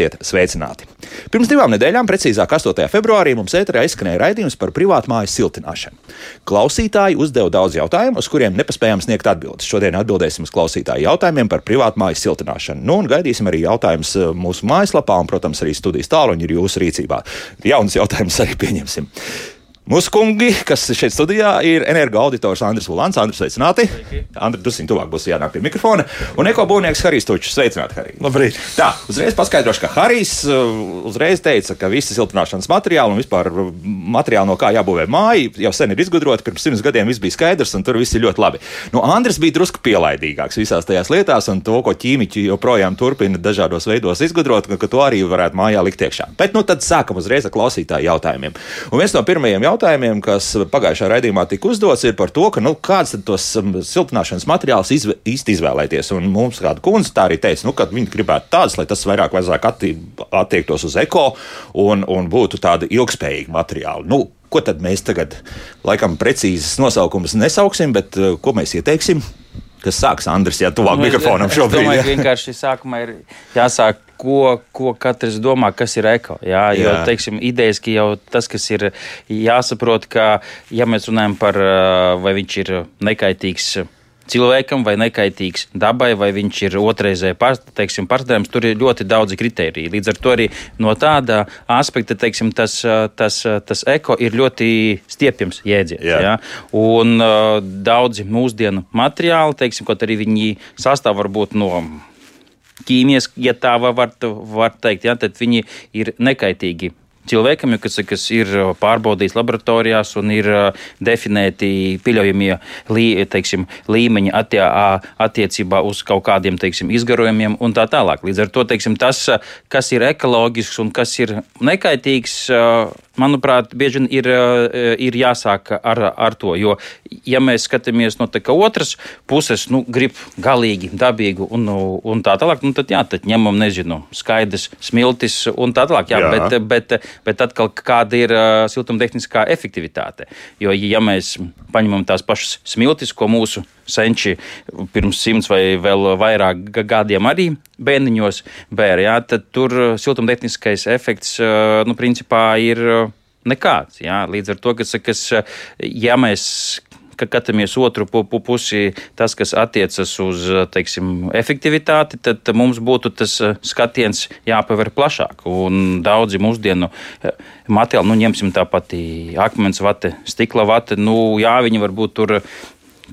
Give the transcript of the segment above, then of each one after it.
Esiet sveicināti! Pirms divām nedēļām, precīzāk 8. februārī, mums ēterā izskanēja raidījums par privātmāju siltināšanu. Klausītāji uzdeva daudz jautājumu, uz kuriem nepaspējām sniegt atbildes. Šodien atbildēsim uz klausītāju jautājumiem par privātmāju siltināšanu. Nu, un gaidīsim arī jautājumus eh, mūsu mājaslapā, un, protams, arī studijas tāluņi ir jūsu rīcībā. Jauns jautājums arī pieņemsim. Mūsu kungi, kas šeit studijā ir energo auditors Andris Vulants. Andris, sveicināti. Andris, dusiņ tuvāk būs jānāk pie mikrofona. Un eko būvnieks Harijs Tučs. Sveicināti, Harij. Labrīt. Tā, uzreiz paskaidrošu, ka Harijs uh, uzreiz teica, ka visi siltināšanas materiāli un vispār uh, materiāli, no kā jābūvē māja, jau sen ir izgudroti. Pirms simts gadiem viss bija skaidrs, un tur viss ir ļoti labi. Nu, Andris bija drusku pielaidīgāks visās tajās lietās, un to, ko ķīmiķi joprojām turpina dažādos veidos izgudrot, ka to arī varētu mājā likt iekšā. Bet nu, tad sākam uzreiz ar klausītāju jautājumiem. Un viens no pirmajiem jautājumiem jautājumiem, kas pagājušajā raidījumā tika uzdots, ir par to, ka, nu, kāds tad tos um, siltināšanas materiālus izv īsti izvēlēties. Un mums kāda kundze tā arī teica, nu, ka viņi gribētu tādas, lai tas vairāk atti attiektos uz eko un, un būtu tādi ilgspējīgi materiāli. Nu, ko tad mēs tagad, laikam, precīzas nosaukumus nesauksim, bet uh, ko mēs ieteiksim? Kas sāks Andris, ja tuvāk nu, mikrofonam šobrīd? Es domāju, ka vienkārši sākumā ir jāsāk ko, ko katrs domā, kas ir eko. Jā, jo, jā. teiksim, idejas, ka jau tas, kas ir jāsaprot, ka, ja mēs runājam par, vai viņš ir nekaitīgs cilvēkam, vai nekaitīgs dabai, vai viņš ir otrreizēji pārstrādājums. Tur ir ļoti daudz kritēriju. Līdz ar to arī no tāda aspekta teiksim, tas, tas, tas eko ir ļoti stiepjams jēdziens. Jā. Ja? Un uh, daudzi mūsdienu materiāli, teiksim, kaut arī viņi sastāv varbūt no ķīmijas, ja tā var, var teikt, ja, tad viņi ir nekaitīgi cilvēkam, kas, kas ir pārbaudīts laboratorijās un ir definēti pieļaujamie lī, teiksim, līmeņi attie, attiecībā uz kaut kādiem teiksim, izgarojumiem un tā tālāk. Līdz ar to teiksim, tas, kas ir ekoloģisks un kas ir nekaitīgs, manuprāt, bieži vien ir, eh, ir jāsāk ar, ar to. Jo, ja mēs skatāmies no otras puses, nu, grib galīgi, dabīgu un, un tā tālāk, nu, tad, jā, tad ņemam, nezinu, skaidrs, smiltis un tā tālāk. Jā, jā. Bet, bet, bet atkal, kāda ir uh, siltumtehniskā efektivitāte? Jo, ja mēs paņemam tās pašas smiltis, ko mūsu senči pirms simts vai vēl vairāk gadiem arī bērniņos bēra, jā, tad tur siltumtehniskais efekts, nu, principā ir nekāds. Jā. Līdz ar to, kas, kas ja mēs ka skatāmies otru pusi, tas, kas attiecas uz teiksim, efektivitāti, tad mums būtu tas skatiens jāpaver plašāk. Un daudzi mūsdienu materiāli, nu, ņemsim tāpat akmens vate, stikla vate, nu, jā, viņi varbūt tur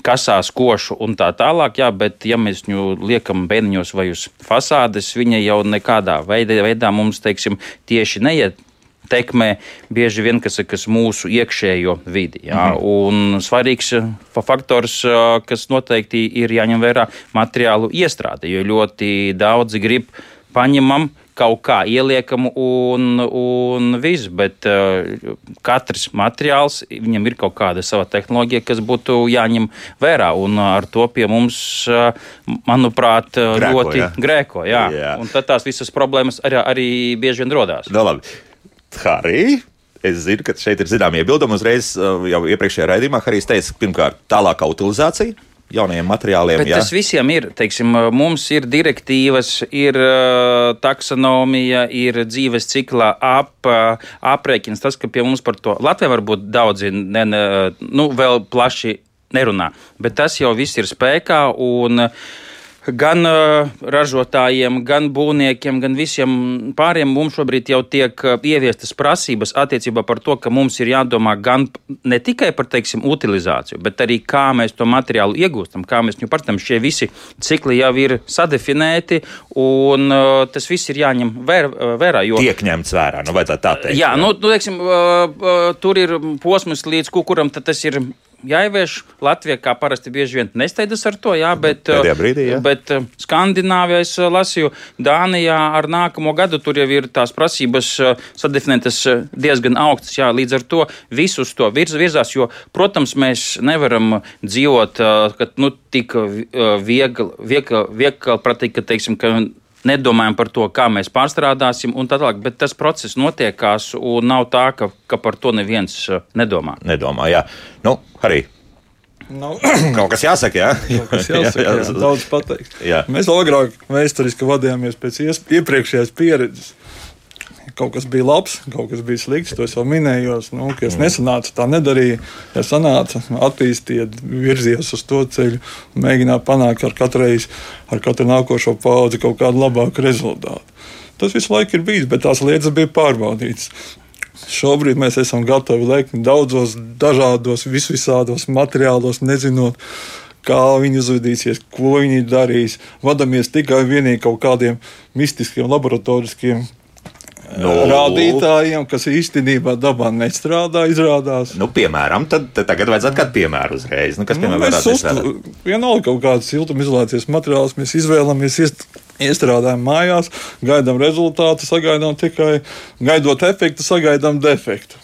kasās, košu un tā tālāk. Jā, bet, ja mēs viņu liekam bēniņos vai uz fasādes, viņa jau nekādā veidā, veidā mums teiksim, tieši neiet tekmē bieži vien kas, kas mūsu iekšējo vidi. Jā. Mhm. Un svarīgs faktors, kas noteikti ir jāņem vērā, materiālu iestrāde, jo ļoti daudzi grib paņemam kaut kā ieliekam un, un viss, bet uh, katrs materiāls, viņam ir kaut kāda sava tehnoloģija, kas būtu jāņem vērā, un ar to pie mums, uh, manuprāt, grēko, ļoti jā. grēko. Jā. Jā. Un tad tās visas problēmas arī, arī bieži vien rodās. Harī. Es zinu, ka šeit ir zināms iebildumi. Uzreiz jau iepriekšējā raidījumā Harijs teica, pirmkārt, tālākā utilizācija jaunajiem materiāliem. Bet jā. tas visiem ir. Teiksim, mums ir direktīvas, ir uh, taksonomija, ir dzīves cikla ap, uh, aprēķins. Tas, ka pie mums par to Latvijā varbūt daudzi ne, ne, nu, vēl plaši nerunā. Bet tas jau viss ir spēkā. Un, uh, gan uh, ražotājiem, gan būvniekiem, gan visiem pāriem mums šobrīd jau tiek ieviestas prasības attiecībā par to, ka mums ir jādomā gan ne tikai par teiksim, utilizāciju, bet arī kā mēs to materiālu iegūstam, kā mēs viņu partam. Šie visi cikli jau ir sadefinēti, un uh, tas viss ir jāņem vēr, vērā. Jo, tiek ņemts vērā, nu vajadzētu tā teikt. Jā, jā. Nu, nu, teiksim, uh, tur ir posms, līdz kuram tas ir jāievieš. Latvija, kā parasti, bieži vien nesteidzas ar to, jā, bet, brīdī, jā. bet eh, Skandināvijā es eh, lasīju, Dānijā ar nākamo gadu tur jau ir tās prasības eh, sadefinētas diezgan augstas. Jā, līdz ar to visus to virz, virzās, jo, protams, mēs nevaram dzīvot kad, nu, tik viegli, viegli, viegli prātīgi, ka, teiksim, ka nedomājam par to, kā mēs pārstrādāsim, un tā tālāk. Bet tas process notiekās, un nav tā, ka, ka par to neviens uh, nedomā. Nedomā, jā. Nu, arī Nu, kaut kas jāsaka, jā. Kaut kas jāsaka, jā, jā, daudz pateiks. Jā. Mēs agrāk vēsturiski vadījāmies pēc iepriekšējās pieredzes. Kaut kas bija labs, kaut kas bija slikts. To es jau minēju. Nu, ka es mm. nesanācu, tā nedarīju. Ja sanāca, attīstīju, virzījos uz to ceļu un mēģināju panākt ar katru reizi, ar katru nākošo paudzi kaut kādu labāku rezultātu. Tas visu laiku ir bijis, bet tās lietas bija pārbaudītas. Šobrīd mēs esam gatavi lekt daudzos, dažādos, visvisādos materiālos, nezinot, kā viņi uzvedīsies, ko viņi darīs. Vadamies tikai vienīgi kaut kādiem mistiskiem, laboratoriskiem no. rādītājiem, kas īstenībā dabā nestrādā, izrādās. Nu, piemēram, tad, tad tagad vajadzētu kādu piemēru uzreiz. Nu, kas, piemēram, nu, mēs uztu, vienalga kaut kādas siltumizolācijas materiālus mēs izvēlamies. Iest, iestrādājam mājās, gaidām rezultātu, sagaidām tikai gaidot efektu, sagaidām defektu.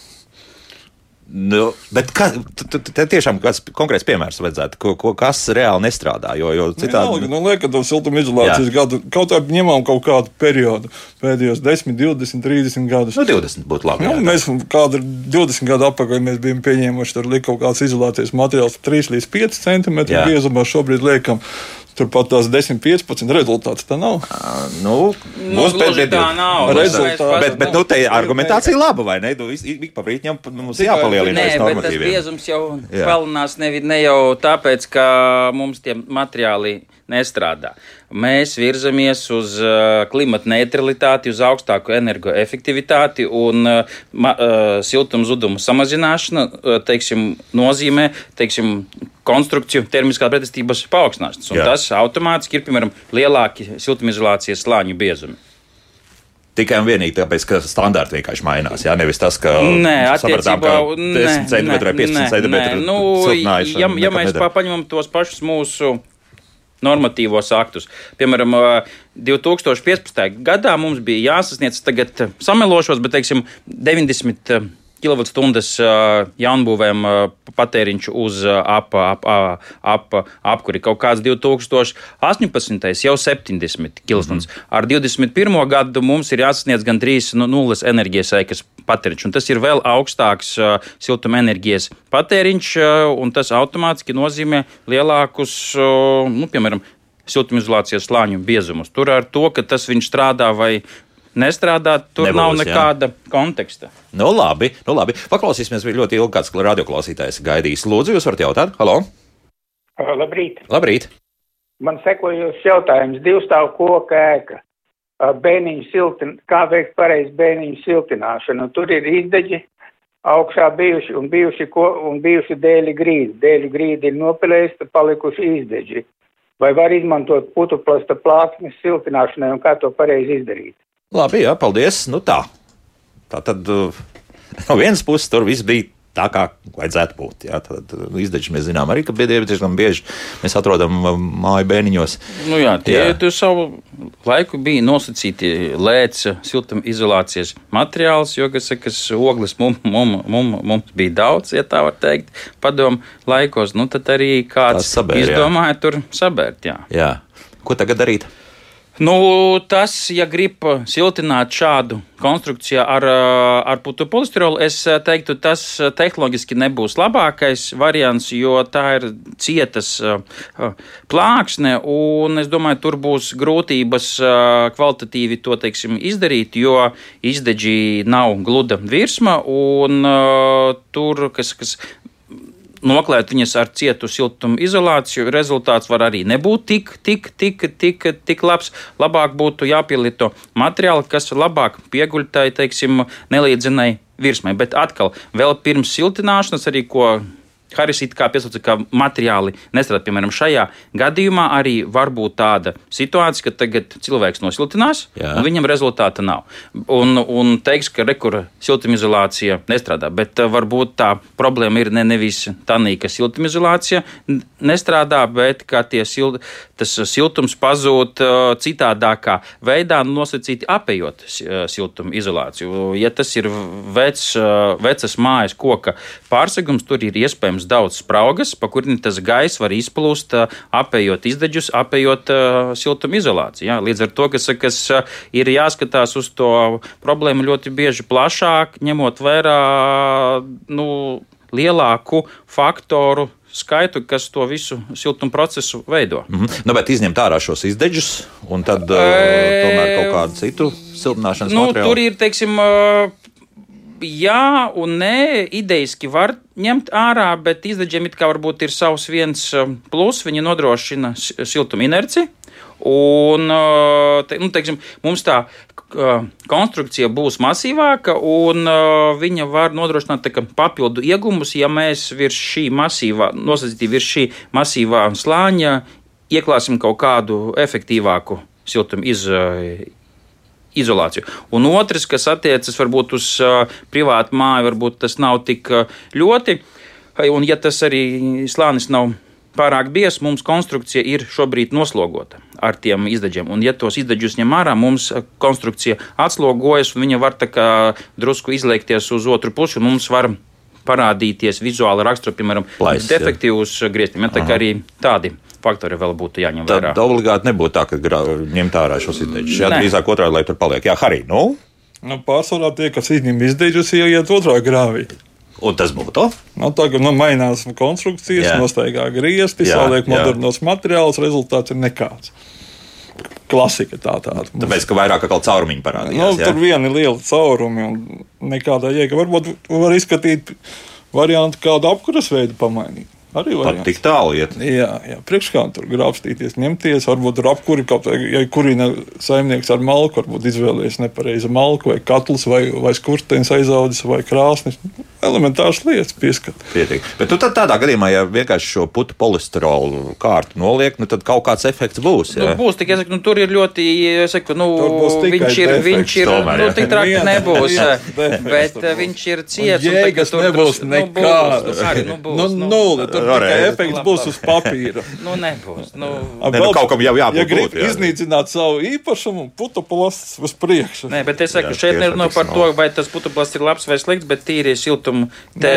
Nu, bet kā, te tiešām kāds konkrēts piemērs vajadzētu, ko, ko, kas reāli nestrādā. Jo, jo citādi... Nē, nu, liekas, to siltumizolācijas gadu kaut kā ņemam kaut kādu periodu, pēdējos 10, 20, 30 gadus. Nu, 20 būtu labi. Nu, jā, mēs kādu 20 gadu atpakaļ mēs bijām pieņēmuši, tur lika kaut kāds izolācijas materiāls 3 līdz 5 cm biezumā, šobrīd liekam Turpat tās 10, 15 rezultāts tā nav. Uh, nu, mums nu, pēc tā nav. Rezultāti. Bet, bet nu, te argumentācija laba, vai ne? Nu, ik pa brītņam mums jāpalielina. Nē, bet tas biezums jau palielinās ne, ne jau tāpēc, ka mums tie materiāli nestrādā. Mēs virzamies uz uh, klimata neutralitāti, uz augstāku energoefektivitāti un uh, ma, uh, siltumzudumu samazināšana teiksim, nozīmē teiksim, konstrukciju termiskā pretestības paaugstināšanas. Tas automātiski ir, piemēram, lielāki siltumizolācijas slāņu biezumi. Tikai un vienīgi tāpēc, ka standarti vienkārši mainās. Jā, nevis tas, ka nē, attiecībā uz 10 cm vai 15 cm. Nu, ja, ja mēs paņemam tos pašus mūsu normatīvos aktus. Piemēram, 2015. gadā mums bija jāsasniedz tagad samelošos, bet teiksim 90 kWh jaunbūvēm patēriņš uz ap, ap, ap, apkuri kaut kāds 2018. jau 70 kW. Mm -hmm. Ar 21. gadu mums ir jāsasniedz gan 3 nu, nulles enerģijas sēkas patēriņš, un tas ir vēl augstāks uh, siltumenerģijas patēriņš, uh, un tas automātiski nozīmē lielākus, uh, nu, piemēram, siltumizolācijas slāņu biezumus. Tur ar to, ka tas viņš strādā vai nestrādā, tur Nebūs, nav nekāda jā. konteksta. Nu, labi, nu, labi. Paklausīsimies, bija ļoti ilgi kāds radioklausītājs gaidījis. Lūdzu, jūs varat jautāt? Halo! Labrīt! Labrīt. Man sekojošs jautājums. Divstāv koka ēka. Bēniņu siltin, kā veikt pareizi bēniņu siltināšanu? Tur ir izdeģi augšā bijuši un bijuši, ko, un bijuši dēļi grīdi. Dēļi grīdi ir nopelēsti, palikuši izdeģi. Vai var izmantot putuplasta plāksnes siltināšanai un kā to pareizi izdarīt? Labi, jā, paldies. Nu tā. Tā tad uh, no vienas puses tur viss bija tā, kā vajadzētu būt. Jā, tad uh, izdeģis mēs zinām arī, ka diezgan bieži mēs atrodam māju bēniņos. Nu jā, tie jā. savu laiku bija nosacīti lēca siltumizolācijas materiāls, jo, kas saka, ogles mum, mum, mum, mums bija daudz, ja tā var teikt, padomu laikos. Nu tad arī kāds sabēr, izdomāja jā. tur sabērt. Jā. jā. Ko tagad darīt? Nu, tas, ja grib siltināt šādu konstrukciju ar, ar putu polistirolu, es teiktu, tas tehnoloģiski nebūs labākais variants, jo tā ir cietas plāksne, un es domāju, tur būs grūtības kvalitatīvi to teiksim, izdarīt, jo izdeģī nav gluda virsma, un tur, kas, kas noklēt viņas ar cietu siltumu izolāciju, rezultāts var arī nebūt tik, tik, tik, tik, tik labs. Labāk būtu jāpielieto materiāli, kas labāk pieguļtai, teiksim, nelīdzinai virsmai. Bet atkal, vēl pirms siltināšanas, arī ko Haris it kā piesauca, ka materiāli nestrādā. Piemēram, šajā gadījumā arī var būt tāda situācija, ka tagad cilvēks nosiltinās, Jā. un viņam rezultāta nav. Un, un teiks, ka rekura siltumizolācija nestrādā. Bet uh, varbūt tā problēma ir ne nevis tā, ka siltumizolācija nestrādā, bet ka sil, tas siltums pazūd uh, citādākā veidā, nosacīti apējot uh, siltumizolāciju. Ja tas ir vecs, vecas mājas koka pārsegums, tur ir iespējams iespējams daudz spraugas, pa kuriem tas gaiss var izplūst, apējot izdeģus, apējot siltumizolāciju. Ja? Līdz ar to, kas, kas ir jāskatās uz to problēmu ļoti bieži plašāk, ņemot vērā nu, lielāku faktoru skaitu, kas to visu siltumu procesu veido. Mm -hmm. nu, bet izņemt ārā šos izdeģus un tad uh, tomēr kaut kādu citu siltināšanas nu, materiālu. Tur ir, teiksim, jā un nē, idejiski var ņemt ārā, bet izdeģiem it kā varbūt ir savs viens plus, viņi nodrošina siltumu inerci. Un, te, nu, teiksim, mums tā konstrukcija būs masīvāka, un viņa var nodrošināt kā, papildu iegumus, ja mēs virs šī masīvā, nosacītī virs šī masīvā slāņa ieklāsim kaut kādu efektīvāku siltumu iz, izolāciju. Un otrs, kas attiecas varbūt uz privātu māju, varbūt tas nav tik ļoti, un ja tas arī slānis nav pārāk biezs, mums konstrukcija ir šobrīd noslogota ar tiem izdeģiem. Un, ja tos izdeģus ņem ārā, mums konstrukcija atslogojas, un viņa var drusku izliekties uz otru pusi, un mums var parādīties vizuāli rakstura, piemēram, Plais, defektīvus grieztiem. Tā arī tādi faktori vēl būtu jāņem vērā. Tad obligāti nebūtu tā, ka gra, ņemt ārā šos izdeģus. Jā, drīzāk otrādi, lai tur paliek. Jā, Harī, nu? Nu, pārsvarā tie, kas izņem izdeģus, ieiet otrā grāvī. Un tas būtu? Nu, tagad nu, mainās konstrukcijas, jā. nostaigā griezti, saliek modernos materiālus, rezultāts ir nekāds. Klasika tā tāda. Tāpēc, ka vairāk kā caurumiņi parādījās. Nu, tur viena liela caurumi un nekādā jēga. Varbūt var izskatīt variantu kādu apkuras veidu pamainīt. Arī var tik tālu iet. Jā, jā. priekškā tur grābstīties, ņemties. Varbūt tur apkuri kaut kā, ja kurina saimnieks ar malku, varbūt izvēlējies nepareizu malku, vai katls, vai, vai skurstenis aizaudzis, vai krāsnis. Elementārs lietas pieskat. Pietiek. Bet tu tad tādā gadījumā, ja vienkārši šo putu polisterolu kārtu noliek, nu tad kaut kāds efekts būs. Jā? Nu, būs tikai, nu, tur ir ļoti, saku, nu, viņš ir, defekts, viņš ir, tomēr, nu, tik traki nebūs, bet viņš ir ciets. Jēgas nebūs nekādas. Nu, arī, nu, būs, nu, nu, nu, tur tikai efekts būs uz papīra. nu, nebūs. Nu, ne, nu, kaut kam jau jābūt. Ja grib jā. iznīcināt savu īpašumu, putuplasts uz priekšu. Nē, bet es saku, jā, šeit nerunā par to, vai tas putuplasts ir labs vai slikts, bet tīri siltumu te,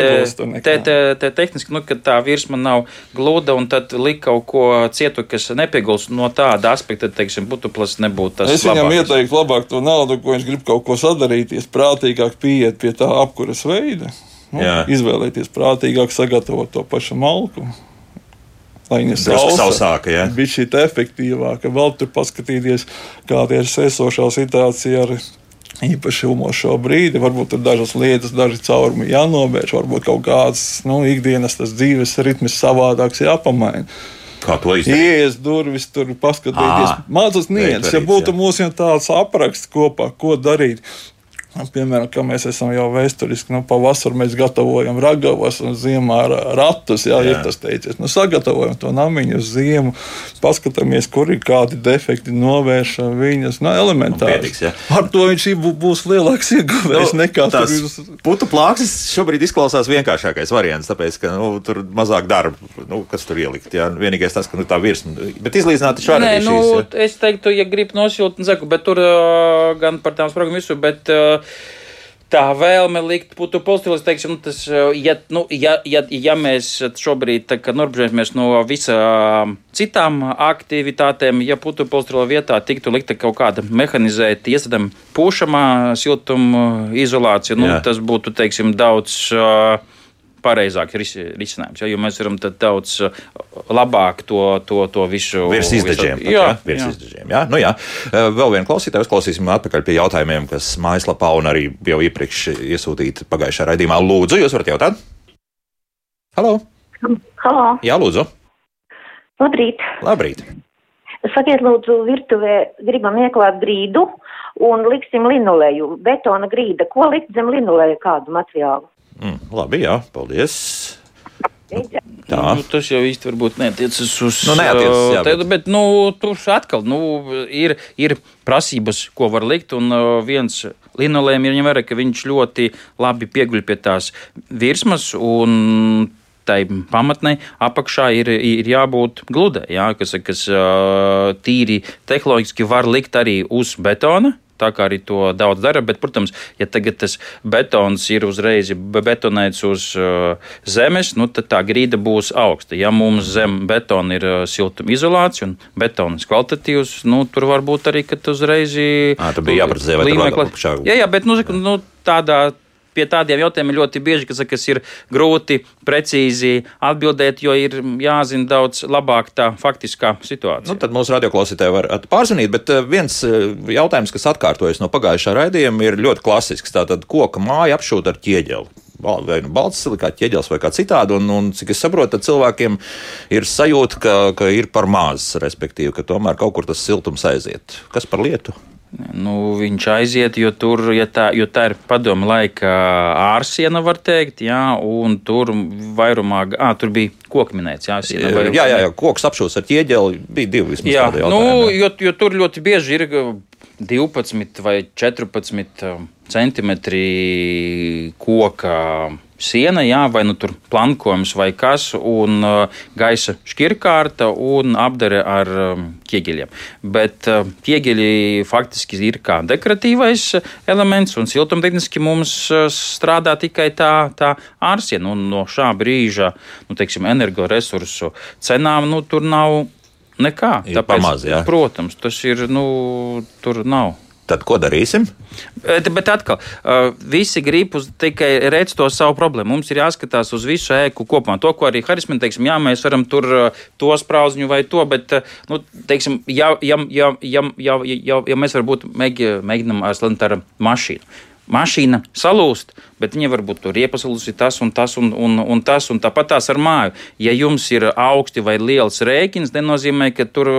te, te, te tehniski, nu, ka tā virsma nav gluda un tad likt kaut ko cietu, kas nepieguls no tāda aspekta, teiksim, putuplasts nebūtu tas. Es viņam labākais. ieteiktu labāk to naudu, ko viņš grib kaut ko sadarīties, prātīgāk pieiet pie tā apkuras veida. Nu, Jā. izvēlēties prātīgāk, sagatavot to pašu malku. Lai viņa sausāka, ja? bija šī efektīvāka. Vēl tur paskatīties, kāda ir esošā situācija ar īpaši ilmošo brīdi. Varbūt tur dažas lietas, daži caurumi jānovērš, varbūt kaut kāds nu, ikdienas dzīves ritms savādāks jāpamaina. Kā to izdarīt? Ies durvis, tur paskatīties. Mācās nianses. Ja būtu mums jau tāds apraksts kopā, ko darīt, Piemēram, kā mēs esam jau vēsturiski, nu, pavasarī mēs gatavojam ragavas un ziemā ratus, jā, jā. ir tas teicies. Nu, sagatavojam to namiņu uz ziemu, paskatāmies, kur ir kādi defekti, novēršam viņus. Nu, elementāri. Pietiks, jā. Ar to viņš būs lielāks ieguvējs nu, nekā tas. Putu plāksnes šobrīd izklausās vienkāršākais variants, tāpēc, ka nu, tur mazāk darba, nu, kas tur ielikt. Jā. Vienīgais tas, ka nu, tā virsma, bet izlīdzināt taču var. Nē, nu, šīs, jā. es teiktu, ja grib nosilpt, saku, bet tur gan par tām spragām visu, bet uh, tā vēlme likt putu pozitīvus, teiksim, nu, tas, ja, nu, ja, ja, ja mēs šobrīd norbežamies no visām citām aktivitātēm, ja putu pozitīvā vietā tiktu likta kaut kāda mehanizēta, iesadama pūšamā siltuma izolācija, nu, Jā. tas būtu, teiksim, daudz. Uh, pareizāk risinājums. Ja, jo mēs varam daudz uh, labāk to, to, to visu virs izdeģiem. Jā, ja? virs jā. izdeģiem. Jā? Nu, jā. Vēl vienu klausītāju uzklausīsim atpakaļ pie jautājumiem, kas mājaslapā un arī jau iepriekš iesūtīti pagājušajā raidījumā. Lūdzu, jūs varat jautāt? Halo! Halo. Jā, lūdzu! Labrīt! Labrīt! Sakiet, lūdzu, virtuvē gribam ieklāt grīdu un liksim linoleju, betona grīda. Ko likt zem linoleja kādu materiālu? Mm, labi, jā, paldies. Tā. Nu, tas jau īsti varbūt neatiecas uz nu, neatiecas, jā, bet... bet nu, tur atkal nu, ir, ir prasības, ko var likt. Un uh, viens linolējums ir ņemts, ka viņš ļoti labi pieguļ pie tās virsmas. Un tai pamatnei apakšā ir, ir jābūt gludai, jā, kas, kas uh, tīri tehnoloģiski var likt arī uz betona tā kā arī to daudz dara. Bet, protams, ja tagad tas betons ir uzreiz betonēts uz uh, zemes, nu, tad tā grīda būs augsta. Ja mums zem betona ir uh, siltumizolācija un betons kvalitatīvs, nu, tur var būt arī, ka uzreiz. Tā bija jāprecizē, vai tā ir jā, jā, bet nu, nu, tādā pie tādiem jautājumiem ļoti bieži, kas, kas ir grūti precīzi atbildēt, jo ir jāzina daudz labāk tā faktiskā situācija. Nu, tad mūsu radioklausītāji var pārzvanīt, bet eh, viens eh, jautājums, kas atkārtojas no pagājušā raidījuma, ir ļoti klasisks. Tātad koka māja apšūt ar ķieģeli vai nu balts silikāts, ķieģels vai kā citādi. Un, un cik es saprotu, cilvēkiem ir sajūta, ka, ka ir par maz, respektīvi, ka tomēr kaut kur tas siltums aiziet. Kas par lietu? Nu, viņš aiziet, jo tur ja tā, jo tā ir padomu laika ārsiena, var teikt, jā, un tur vairumā, ah, tur bija koks minēts. Jā, siena, vai, jā, jā, jā koks apšūs ar ķieģeli, bija divi vismaz. Jā, nu, jo, jo tur ļoti bieži ir 12 vai 14 centimetri koka siena, jā, vai nu tur plankojums vai kas, un uh, gaisa šķirkārta un apdare ar um, ķieģeļiem. Bet uh, ķieģeļi faktiski ir kā dekoratīvais elements, un siltumtehniski mums uh, strādā tikai tā, tā ārsiena. Un no šā brīža, nu, teiksim, energoresursu cenām, nu, tur nav nekā. Ir Tāpēc, pamaz, jā. protams, tas ir, nu, tur nav. Tad ko darīsim? Bet, bet atkal, uh, visi grib tikai redzēt to savu problēmu. Mums ir jāskatās uz visu ēku kopumā. To, ko arī Harismina teiks, jā, mēs varam tur uh, to sprauziņu vai to, bet, uh, nu, teiksim, ja, ja, ja, ja, ja, ja, ja mēs varbūt mēģinām ar slentāru mašīnu mašīna salūst, bet viņa varbūt tur iepasalusi tas un tas un, un, un tas, un tāpat tās ar māju. Ja jums ir augsti vai liels rēķins, nenozīmē, ka tur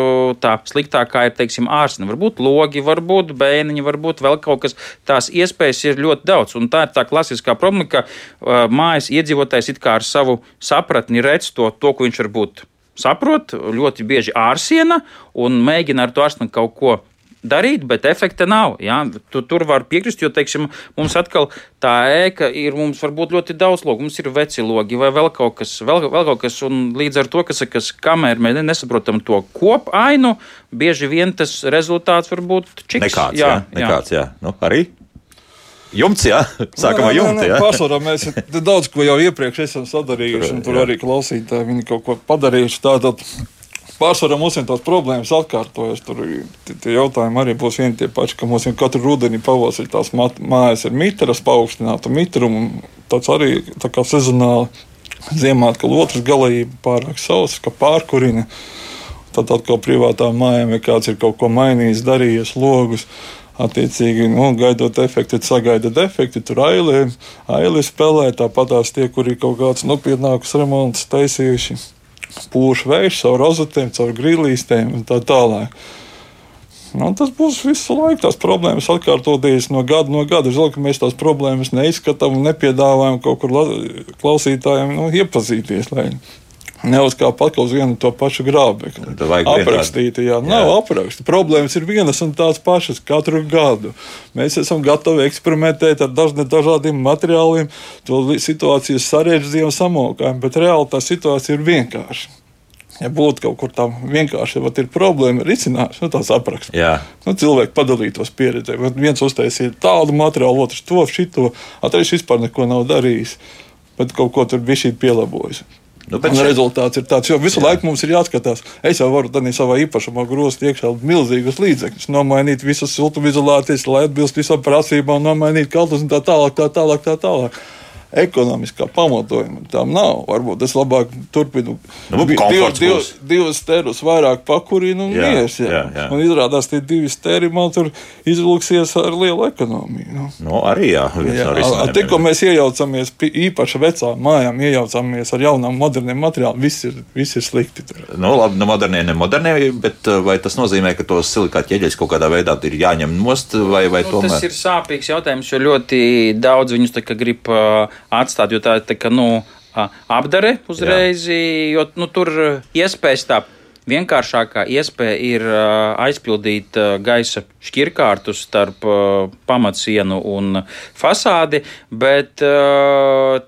tā sliktākā ir, teiksim, ārsne. Varbūt logi, varbūt bēniņi, varbūt vēl kaut kas. Tās iespējas ir ļoti daudz, un tā ir tā klasiskā problēma, ka uh, mājas iedzīvotājs it kā ar savu sapratni redz to, to ko viņš varbūt saprot, ļoti bieži ārsiena un mēģina ar to ārstni kaut ko darīt, bet efekta nav. Ja? Tu, tur var piekrist, jo, teiksim, mums atkal tā ēka ir, mums var būt ļoti daudz logu, mums ir veci logi vai vēl kaut kas, vēl, vēl kaut kas, un līdz ar to, kas, kas kamēr mēs nesaprotam to kopainu, bieži vien tas rezultāts var būt čiks. Nekāds, jā, jā. Nekāds, jā. Nu, arī? Jumts, jā, sākam ar jumtu. Pārsvarā mēs daudz ko jau iepriekš esam sadarījuši, un tur jā. arī klausītāji viņi kaut ko padarījuši. Tātad pārsvarā mums ir tās problēmas atkārtojas. Tur tie jautājumi arī būs vieni tie paši, ka mums katru rudeni pavasarī tās mājas ir mitras, paaugstināta mitrumu. Tas arī tā kā sezonāli ziemā atkal otrs galīgi pārāk sauss, ka pārkurina. Tad atkal privātām mājām, ja kāds ir kaut ko mainījis, darījis logus. Attiecīgi, nu, gaidot efektu, sagaida defekti, tur ailē, ailē spēlē, tāpat tās tie, kuri kaut kāds nopietnākus remontus taisījuši pūš vējš caur rozetēm, caur grīlīstēm un tā tālāk. Nu, tas būs visu laiku. Tās problēmas atkārtoties no gada no gada. Domāju, ka mēs tās problēmas neizskatām un nepiedāvājam kaut kur klausītājiem nu, iepazīties. Lai neuzkāpa atkal uz vienu to pašu grābekli. Aprakstīta, jā, nav jā. apraksta. Problēmas ir vienas un tās pašas katru gadu. Mēs esam gatavi eksperimentēt ar dažne, dažādiem materiāliem, to situācijas sarežģījumu samokājumu, bet reāli tā situācija ir vienkārša. Ja būtu kaut kur tā vienkārši, ja ir problēma, risinājums, nu, tāds apraksts. Nu, cilvēki padalītos pieredzē. Viens uztaisīja tādu materiālu, otrs to, šito, atreiz vispār neko nav darījis, bet kaut ko tur bija šī pielabojis. Nu, un šeit... rezultāts ir tāds, jo visu jā. laiku mums ir jāskatās. Es jau varu tādā savā īpašumā grozt iekšā milzīgus līdzekļus, nomainīt visas siltumizolācijas, lai atbilst visām prasībām, nomainīt kaltus un tā tālāk. Tā tālāk, tā tālāk ekonomiskā pamatojuma tam nav. Varbūt es labāk turpinu nu, divus div, div sterus vairāk pakurinu un mies. Un izrādās, tie divi steri man tur izvilksies ar lielu ekonomiju. Nu. Nu, arī jā. jā Tikko mēs iejaucamies īpaši vecām mājām, iejaucamies ar jaunām moderniem materiāliem, viss ir, viss ir slikti. Tur. Nu, labi, nu modernie, ne modernie, bet vai tas nozīmē, ka tos silikāta ķieģeļus kaut kādā veidā ir jāņem nost vai, vai nu, tomēr? Tas ir sāpīgs jautājums, jo ļoti daudz viņus grib uh, atstāt, jo tā ir tā, ka, nu, apdare uzreiz, Jā. jo nu, tur iespējas tā. Vienkāršākā iespēja ir uh, aizpildīt uh, gaisa šķirkārtu starp pamatsienu un fasādi, bet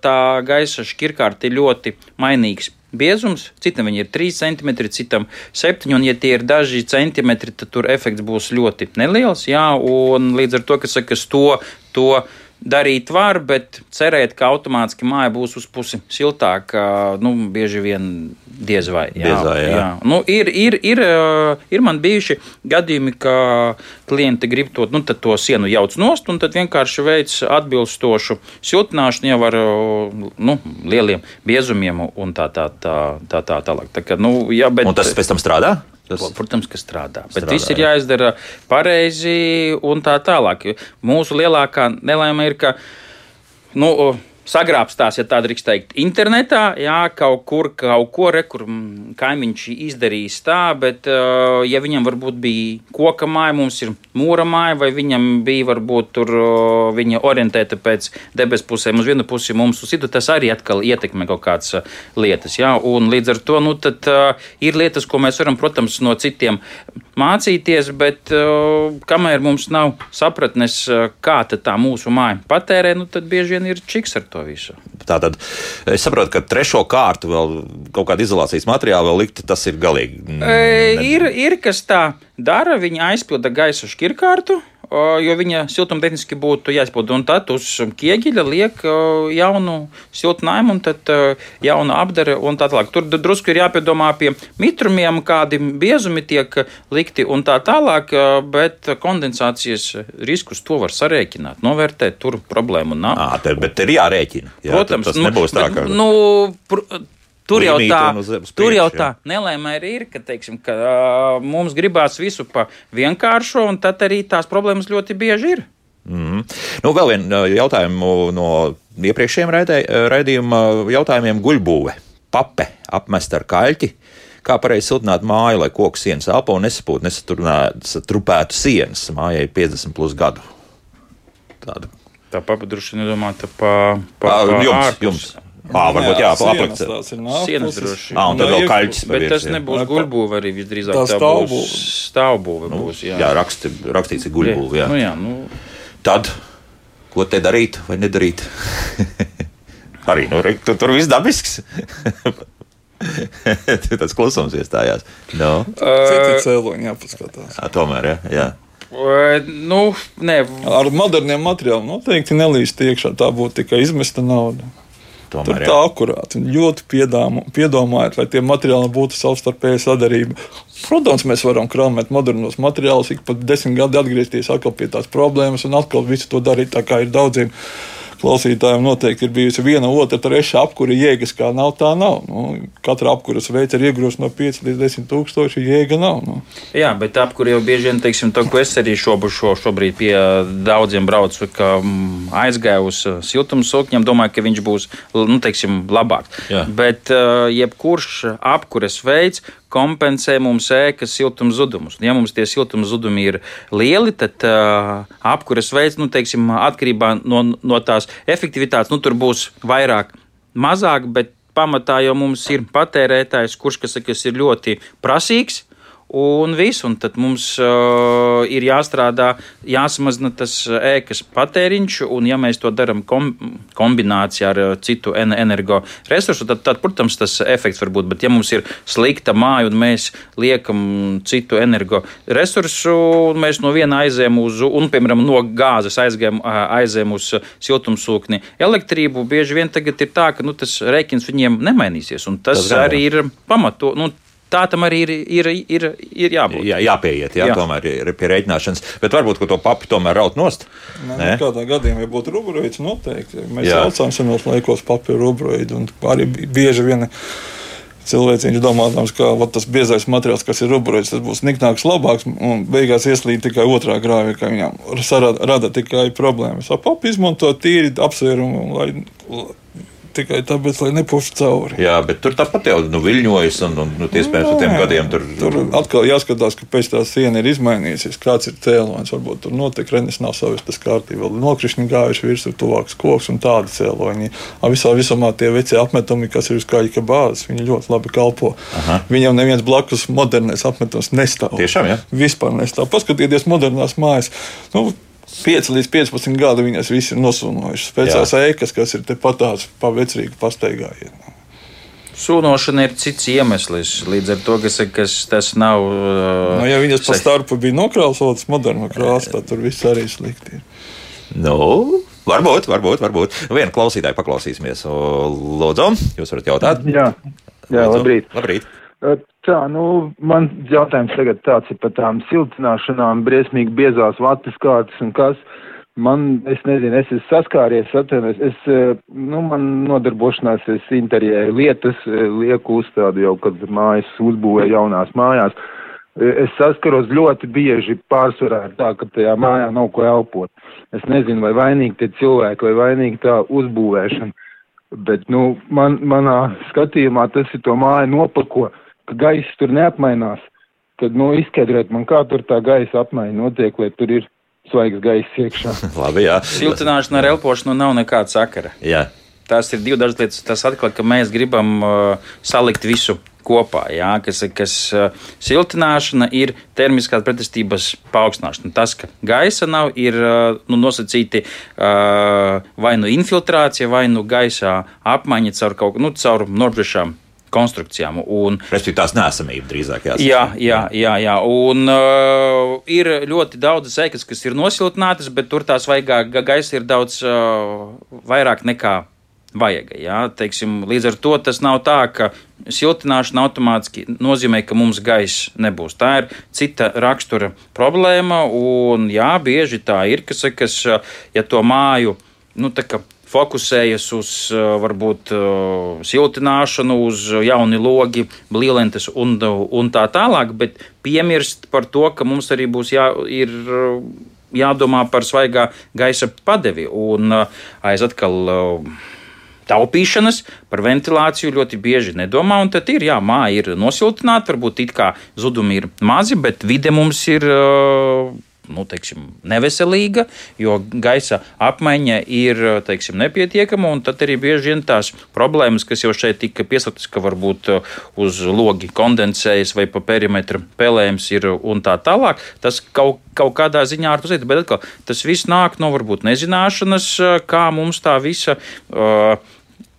tā gaisa šķirkārta ir ļoti mainīgs biezums, citam ir 3 cm, citam 7 un ja tie ir daži centimetri, tad tur efekts būs ļoti neliels, jā, un līdz ar to, kas saka, to, to darīt var, bet cerēt, ka automātiski māja būs uz pusi siltāka, nu, bieži vien diez vai. Jā, diez vai, jā. Jā. Nu, ir, ir, ir, ir man bijuši gadījumi, ka klienti grib to, nu, to sienu jauc nost, un tad vienkārši veids atbilstošu siltināšanu jau ar nu, lieliem biezumiem un tā tā tā tā tā tālāk. Tā, tā, nu, jā, bet, un tas pēc tam strādā? Tas... Protams, ka strādā. strādā Bet viss ir jāizdara pareizi un tā tālāk. Mūsu lielākā nelaime ir, ka. Nu, sagrābstās, ja tā drīkst teikt, internetā, jā, kaut kur, kaut ko, re, kur mm, kaimiņš izdarījis tā, bet, uh, ja viņam varbūt bija koka māja, mums ir mūra māja, vai viņam bija varbūt tur uh, viņa orientēta pēc debes pusēm uz vienu pusi, mums uz citu, tas arī atkal ietekmē kaut kādas uh, lietas, jā, un līdz ar to, nu, tad ir lietas, ko mēs varam, protams, no citiem mācīties, bet kamēr mums nav sapratnes, kā tā mūsu māja patērē, nu, tad bieži vien ir čiks ar to visu. Tātad es saprotu, ka trešo kārtu vēl kaut kāda izolācijas materiāla vēl likt, tas ir galīgi. Ne... Ir, ir kas tā dara, viņi aizpilda gaisa šķirkārtu jo viņa siltumtehniski būtu jāizpilda. Un tad uz ķieģeļa liek jaunu siltinājumu, un tad jaunu apdare un tā tālāk. Tur drusku ir jāpiedomā pie mitrumiem, kādi biezumi tiek likti un tā tālāk, bet kondensācijas riskus to var sarēķināt, novērtēt, tur problēmu nav. À, te, bet ir jārēķina. Jā, Protams, tas nu, nebūs tā, ka. Nu, pr Tur jau tā, priekš, tur jau tā nelēma arī ir, ka, teiksim, ka uh, mums gribās visu pa vienkāršo, un tad arī tās problēmas ļoti bieži ir. Mm -hmm. nu, vēl viens jautājums no iepriekšējiem raidījuma jautājumiem - guļbūve, pape apmest ar kaļķi. Kā pareizi siltināt māju, lai koku sienas elpo un nesapūtu, nesatrupētu sienas mājai 50 plus gadu? Tāda. Tā papadruši nedomāta pa, pa, pa jums, ārpus. jums. Ā, varbūt jā, aplikt. Sienas droši. Ā, un tad vēl kaļķis. Bet tas nebūs guļbūve arī visdrīzāk. Tā stāvbūve. Stāvbūve nu, būs, jā. Jā, raksti, rakstīts ir guļbūve, jā. Nu, jā nu. Tad, ko te darīt vai nedarīt? arī, nu, tur, tur viss dabisks. Tas klusums iestājās. No. Citi cēloņi jāpaskatās. Jā, tomēr, jā. jā. Nu, ne. Ar moderniem materiāliem noteikti nelīst iekšā. Tā būtu tikai izmesta nauda. Tomēr, Tur tā akurāti. Ļoti piedāmu, piedomājot, lai tie materiāli būtu savstarpēja sadarība. Protams, mēs varam krāpēt modernos materiālus, ik pat desmit gadi atgriezties atkal pie tās problēmas un atkal visu to darīt tā, kā ir daudziem klausītājiem noteikti ir bijusi viena, otra, trešā apkūra jēgas, kā nav, tā nav. Nu, katra apkuras veids ir iegrūst no 5 līdz 10 tūkstoši, jēga nav. Nu. Jā, bet apkūra jau bieži vien, teiksim, to, ko es arī šobu, šo, šobrīd pie daudziem braucu, ka mm, aizgāju uz uh, siltumsūkņiem, domāju, ka viņš būs, nu, teiksim, labāks. Jā. Bet uh, jebkurš apkuras veids, kompensē mums ēkas siltuma zudumus. Ja mums tie siltuma zudumi ir lieli, tad uh, apkuras veids, nu, teiksim, atkarībā no, no tās efektivitātes, nu, tur būs vairāk, mazāk, bet pamatā jau mums ir patērētājs, kurš kas, kas ir ļoti prasīgs un viss. Un tad mums uh, ir jāstrādā, jāsamazina tas ēkas patēriņš, un ja mēs to darām kom kombinācijā ar uh, citu energoresursu, tad, tad, protams, tas efekts var būt. Bet ja mums ir slikta māja un mēs liekam citu energoresursu, un mēs no viena aizējam uz, un, piemēram, no gāzes aizējam, uh, aizējam uz siltumsūkni elektrību, bieži vien tagad ir tā, ka nu, tas rēķins viņiem nemainīsies. Un tas, tas arī ir pamato. Nu, tā tam arī ir, ir, ir, ir jābūt. Jā, jāpieiet, jā, jā. tomēr ir pie rēķināšanas. Bet varbūt to papi tomēr raut nost. Nē, Nē? Kādā gadījumā, ja būtu rubroīds, noteikti. Mēs jā. saucām senos laikos papīra rubroīdu un arī bieži vien. Cilvēks viņš domājams, ka vat, tas biezais materiāls, kas ir rubroids, tas būs niknāks, labāks, un beigās ieslīd tikai otrā grāvī, ka viņam rada, rada tikai problēmas. Papi izmanto tīri apsvērumu, lai tikai tāpēc, lai nepūstu cauri. Jā, bet tur tāpat jau nu, viļņojas, un, un nu, iespējams, ar tiem gadiem tur. Tur atkal jāskatās, ka pēc tā siena ir izmainījusies, kāds ir cēlonis. Varbūt tur notiek renes nav savistas kārtībā, nokrišņi gājuši virsū tuvāks koks un tādi cēloņi. Visā visumā tie vecie apmetumi, kas ir uz kāja bāzes, viņi ļoti labi kalpo. Aha. Viņam neviens blakus modernais apmetums nestāv. Tiešām, jā? Vispār nestāv. Paskatieties modernās mājas. Nu, 5 līdz 15 gadi viņas visi ir nosūnojušas. Pēc tās ēkas, kas ir tepat tās pavecrīgi pastaigājiet. Sūnošana ir cits iemesls. Līdz ar to, kas, kas tas nav. Uh, nu, ja viņas pa starpu bija nokrāsotas modernu krāsu, tad tur viss arī slikti ir. Nu, Varbūt, varbūt, varbūt. Vienu klausītāju paklausīsimies. Lūdzu, jūs varat jautāt? Jā, jā labrīt. labrīt. Tā, nu, man jautājums tagad tāds ir par tām siltināšanām, briesmīgi biezās vatas kārtas un kas. Man, es nezinu, es esmu saskāries, atvainojos, es, nu, man nodarbošanās, es interjeru lietas lieku uzstādu jau, kad mājas uzbūvē jaunās mājās. Es saskaros ļoti bieži pārsvarā ar tā, ka tajā mājā nav ko elpot. Es nezinu, vai vainīgi tie cilvēki, vai vainīgi tā uzbūvēšana. Bet, nu, man, manā skatījumā tas ir to māju nopako ka gaiss tur neapmainās, tad, nu, izskaidrot man, kā tur tā gaisa apmaiņa notiek, lai tur ir svaigs gaiss iekšā. Labi, jā. Siltināšana ar elpošanu nav nekāda sakara. Jā. Tās ir divas lietas. Tas atklāja, ka mēs gribam uh, salikt visu kopā. Jā, kas, kas uh, siltināšana ir termiskās pretestības paaugstināšana. Tas, ka gaisa nav, ir uh, nu, nosacīti uh, vai nu infiltrācija, vai nu gaisā apmaiņa caur kaut nu, caur nobriežām konstrukcijām. Un, Respektīvi, tās nesamība drīzāk jāsaka. Jā, jā, jā, jā. un uh, ir ļoti daudz sēklas, kas ir nosiltinātas, bet tur tās vaigā gaisa ir daudz uh, vairāk nekā vajag. Jā, teiksim, līdz ar to tas nav tā, ka siltināšana automātiski nozīmē, ka mums gaisa nebūs. Tā ir cita rakstura problēma, un jā, bieži tā ir, kas, kas ja to māju, nu, tā kā fokusējas uz varbūt siltināšanu, uz jauni logi, blīlentes un, un tā tālāk, bet piemirst par to, ka mums arī būs jā, ir jādomā par svaigā gaisa padevi un aiz atkal taupīšanas, par ventilāciju ļoti bieži nedomā. Un tad ir, jā, māja ir nosiltināta, varbūt it kā zudumi ir mazi, bet vide mums ir. Uh, nu, teiksim, neveselīga, jo gaisa apmaiņa ir teiksim, nepietiekama. Tad arī bieži vien tās problēmas, kas jau šeit tika piesauktas, ka varbūt uh, uz logi kondensējas vai pa perimetru pelējums ir un tā tālāk, tas kaut, kaut kādā ziņā to zina. Bet atkal, tas viss nāk no varbūt nezināšanas, uh, kā mums tā visa. Uh,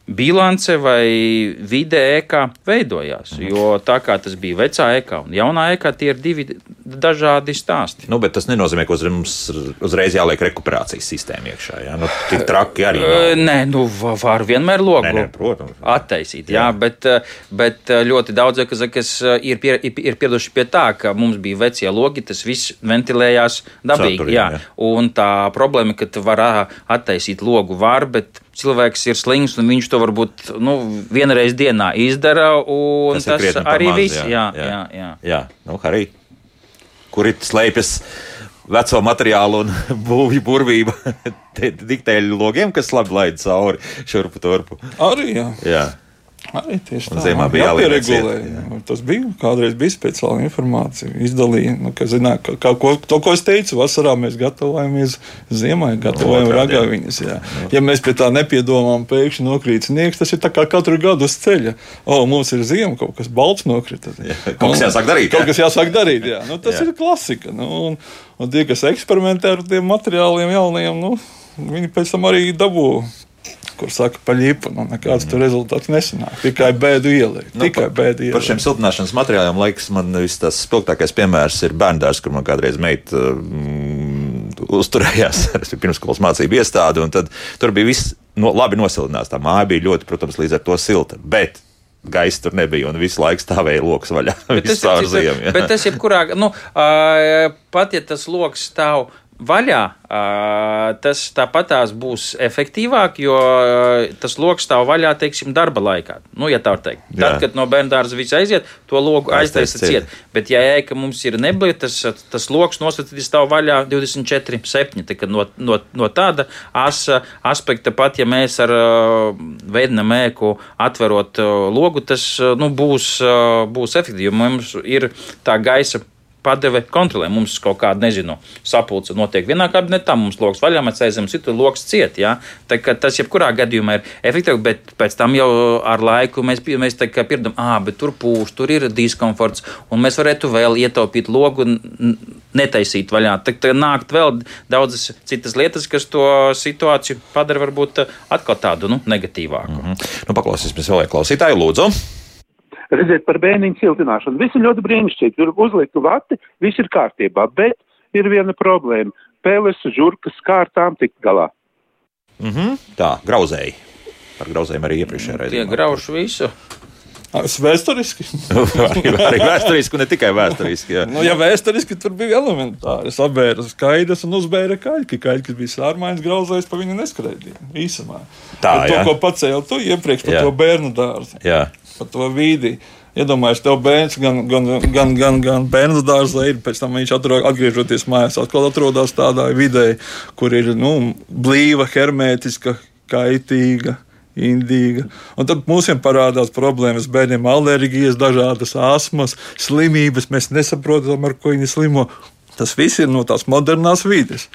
bilance vai vide ēkā veidojās. Mhm. Jo tā kā tas bija vecā ēkā un jaunā ēkā, tie ir divi dažādi stāsti. Nu, bet tas nenozīmē, ka mums uzreiz jāliek rekuperācijas sistēma iekšā. Jā? Nu, tik traki arī. Nav. Nē, nu, var vienmēr logu nē, nē, protams. attaisīt. Jā, jā bet, bet ļoti daudz, kas, ir, pie, ir pieraduši pie tā, ka mums bija vecie logi, tas viss ventilējās dabīgi. Saturiem, jā. Jā. Un tā problēma, ka var attaisīt logu var, bet cilvēks ir slings un viņš to varbūt nu, vienreiz dienā izdara. Tas, tas arī maz, viss. Jā, jā, jā. jā. jā. Nu, arī, kur ir slēpjas veco materiālu un būvju burvība diktēļu logiem, kas labi laid cauri šurpu turpu. Arī jā. jā. Arī tieši tā. Ziemā bija jāpieregulē. Jā. Tas bija kādreiz bija speciāla informācija. Izdalīja, nu, ka zināt, ka, ka, ko, to, ko es teicu, vasarā mēs gatavojamies ziemai, gatavojam no, ragāviņas. Jā. Ja mēs pie tā nepiedomām, pēkšņi nokrīt sniegs, tas ir tā kā katru gadu uz ceļa. O, mums ir ziema, kaut kas balts nokrita. Jā, kaut kas jāsāk darīt. Kaut kas jāsāk darīt, jā. Nu, tas jā. ir klasika. Nu, un, un tie, kas eksperimentē ar tiem materiāliem jaunajiem, nu, viņi pēc tam arī dabū kur saka, paļīpa. Nu, nekāds tur rezultāts nesanāk. Tikai bēdu ielikt. Nu, tikai bēdu ielikt. Par šiem siltināšanas materiāliem, liekas, man tas spilgtākais piemērs ir bērndārs, kur man kādreiz meita mm, uzturējās pirmskolas mācību iestādi. Tur bija viss no, labi nosiltināts. Tā māja bija ļoti, protams, līdz ar to silta. Bet gaisa tur nebija un visu laiku stāvēja lokus vaļā. Bet tas, ir, ziemu, bet tas jebkurā, nu, pat ja tas lokus stāv vaļā, tas tāpatās būs efektīvāk, jo tas lokus stāv vaļā, teiksim, darba laikā. Nu, ja tā var teikt. Tad, Jā. kad no bērnu dārza viss aiziet, to loku aiztaisa ciet. Bet, ja ēka mums ir neblīta, tas, tas lokus nosacīts stāv vaļā 24, 7. Tā, no, no, no tāda asa aspekta pat, ja mēs ar veidnam ēku atverot logu, tas nu, būs, būs efektīvi. Mums ir tā gaisa padeve kontrolē. Mums kaut kāda, nezinu, sapulce notiek vienā kabinetā, mums lokus vaļā, mēs aizem citur, lokus ciet. Ja? Tā, tas jebkurā gadījumā ir efektīvi, bet pēc tam jau ar laiku mēs, mēs pieredam, ah, bet tur pūš, tur ir diskomforts, un mēs varētu vēl ietaupīt logu. Netaisīt vaļā. Tad tā nākt vēl daudzas citas lietas, kas to situāciju padara varbūt atkal tādu nu, negatīvāku. Mm -hmm. nu, paklausīsimies vēl klausītāju, lūdzu redziet, par bērniņu siltināšanu. Viss ir ļoti brīnišķīgi, tur uzliktu vati, viss ir kārtībā, bet ir viena problēma - peles, žurkas kārtām tikt galā. Mm -hmm. Tā, grauzēji. Par grauzējiem arī iepriekšējā reizē. Tie grauši visu. Es vēsturiski. arī vēsturiski, ne tikai vēsturiski. Jā. Nu, ja vēsturiski tur bija elementāri. Es apbēru skaidrs un uzbēru kaļķi. Kaļķis bija sārmaiņas grauzējis, pa viņu neskraidīja. Īsumā. Tā, par to, ko pacēlu tu iepriekš par jā. to bērnu dārzu. Jā. Par to vīdi. Iedomājieties, tev bērns gan, gan, gan, gan, gan bērnu dārzā ir, pēc tam viņš atrod, atgriežoties mājās, atkal atrodas tādā vidē, kur ir nu, blīva, hermētiska, kaitīga indīga. Un tad mums parādās problēmas bērniem, alerģijas, dažādas asmas, slimības. Mēs nesaprotam, ar ko viņi slimo. Tas viss ir no tās modernās vides.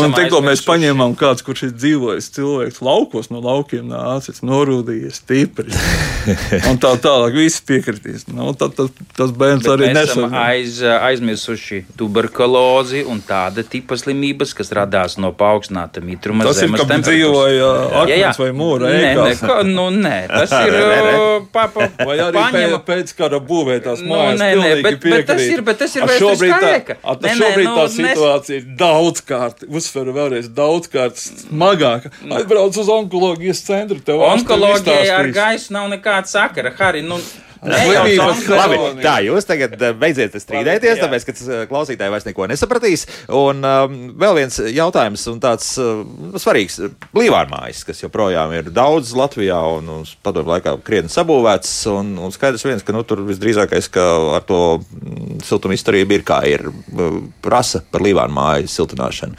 Un tikko mēs paņēmām kādu, kurš ir dzīvojis cilvēks laukos, no laukiem nācis, norūdījies stipri. un tā tālāk viss piekritīs. Nu, tad, tad, tas bērns Bet arī nesam aiz, aizmirsuši tuberkulozi un tāda tipa slimības, kas radās no paaugstināta mitruma. Tas ir, kad dzīvoja akmens vai mūra. Nē, nē, ko, nu, nē, tas ir pa, pa, vai arī paņema... pēc kara būvētās nu, mājas. Nu, nē, nē, bet, bet tas ir, bet tas ir vēsturiskā ēka. Šobrīd nu, tā situācija nes... ir daudzkārt, uzsveru vēlreiz, daudzkārt smagāka. Aizbrauc uz onkoloģijas centru. Onkoloģijai ar gaisu nav nekāda sakara. Harry, nu, Slimības Labi, tā jūs tagad eh, beidziet strīdēties, tāpēc, ka eh, klausītāji vairs neko nesapratīs. Un um, vēl viens jautājums, un tāds uh, svarīgs - blīvārmājas, kas joprojām ir daudz Latvijā un uz padomu laikā krietni sabūvēts. Un, un skaidrs viens, ka nu, tur visdrīzākais, ka ar to mm, siltuma izturību ir kā ir prasa par blīvārmāju siltināšanu.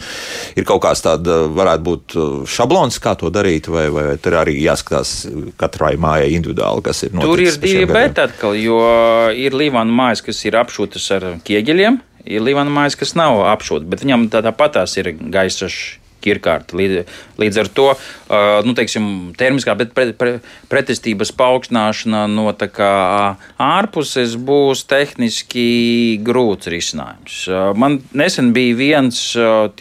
Ir kaut kāds tāds, varētu būt šablons, kā to darīt, vai, vai tur arī jāskatās katrai mājai individuāli, kas ir noticis. Tur ir divi bet bet atkal, jo ir līvāna mājas, kas ir apšūtas ar ķieģeļiem, ir līvāna mājas, kas nav apšūta, bet viņam tādā patās ir gaisa kirkārta. Līdz, līdz ar to nu, teiksim, termiskā pret, pret, pret, pretestības paaugstināšana no ārpuses būs tehniski grūts risinājums. Man nesen bija viens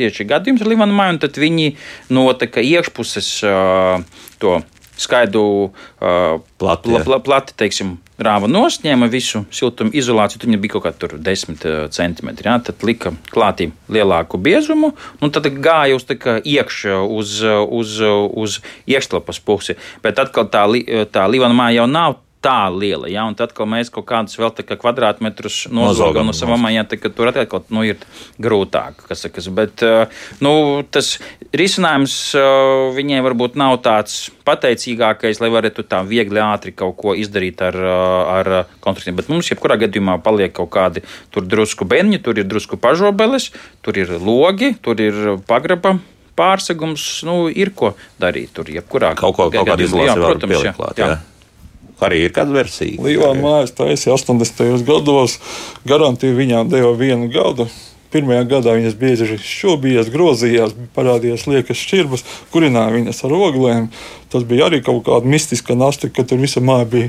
tieši gadījums ar Livanu Māju, un tad viņi no iekšpuses to skaidru uh, plati, pl pl plati teiksim, rāva nost, ņēma visu siltumu izolāciju, tur bija kaut kāda 10 centimetri. Ja? Tad lika klātī lielāku biezumu, un tad gāja uz iekšā, uz, uz, uz iekštelpas pusi. Bet atkal tā, tā Līvana māja jau nav tā liela. Ja? Un tad, kad mēs kaut kādus vēl kā kvadrātmetrus nozogam no savām mājām, tad tur atkal nu, ir grūtāk. Sakas, bet nu, tas risinājums viņiem varbūt nav tāds pateicīgākais, lai varētu tā viegli, ātri kaut ko izdarīt ar, ar konstrukciju. Bet mums, jebkurā gadījumā, paliek kaut kādi tur drusku beņķi, tur ir drusku pažobeles, tur ir logi, tur ir pagraba pārsegums, nu, ir ko darīt tur, jebkurā kaut ko, kaut kādu izlādi, protams, jā. Klāt, jā. jā arī ir kāda versija. Līvāna mājas taisīja 80. gados, garantiju viņām deva vienu gadu. Pirmajā gadā viņas bieži šķobījās, grozījās, parādījās liekas šķirbas, kurināja viņas ar oglēm. Tas bija arī kaut kāda mistiska nasta, ka tur visa māja bija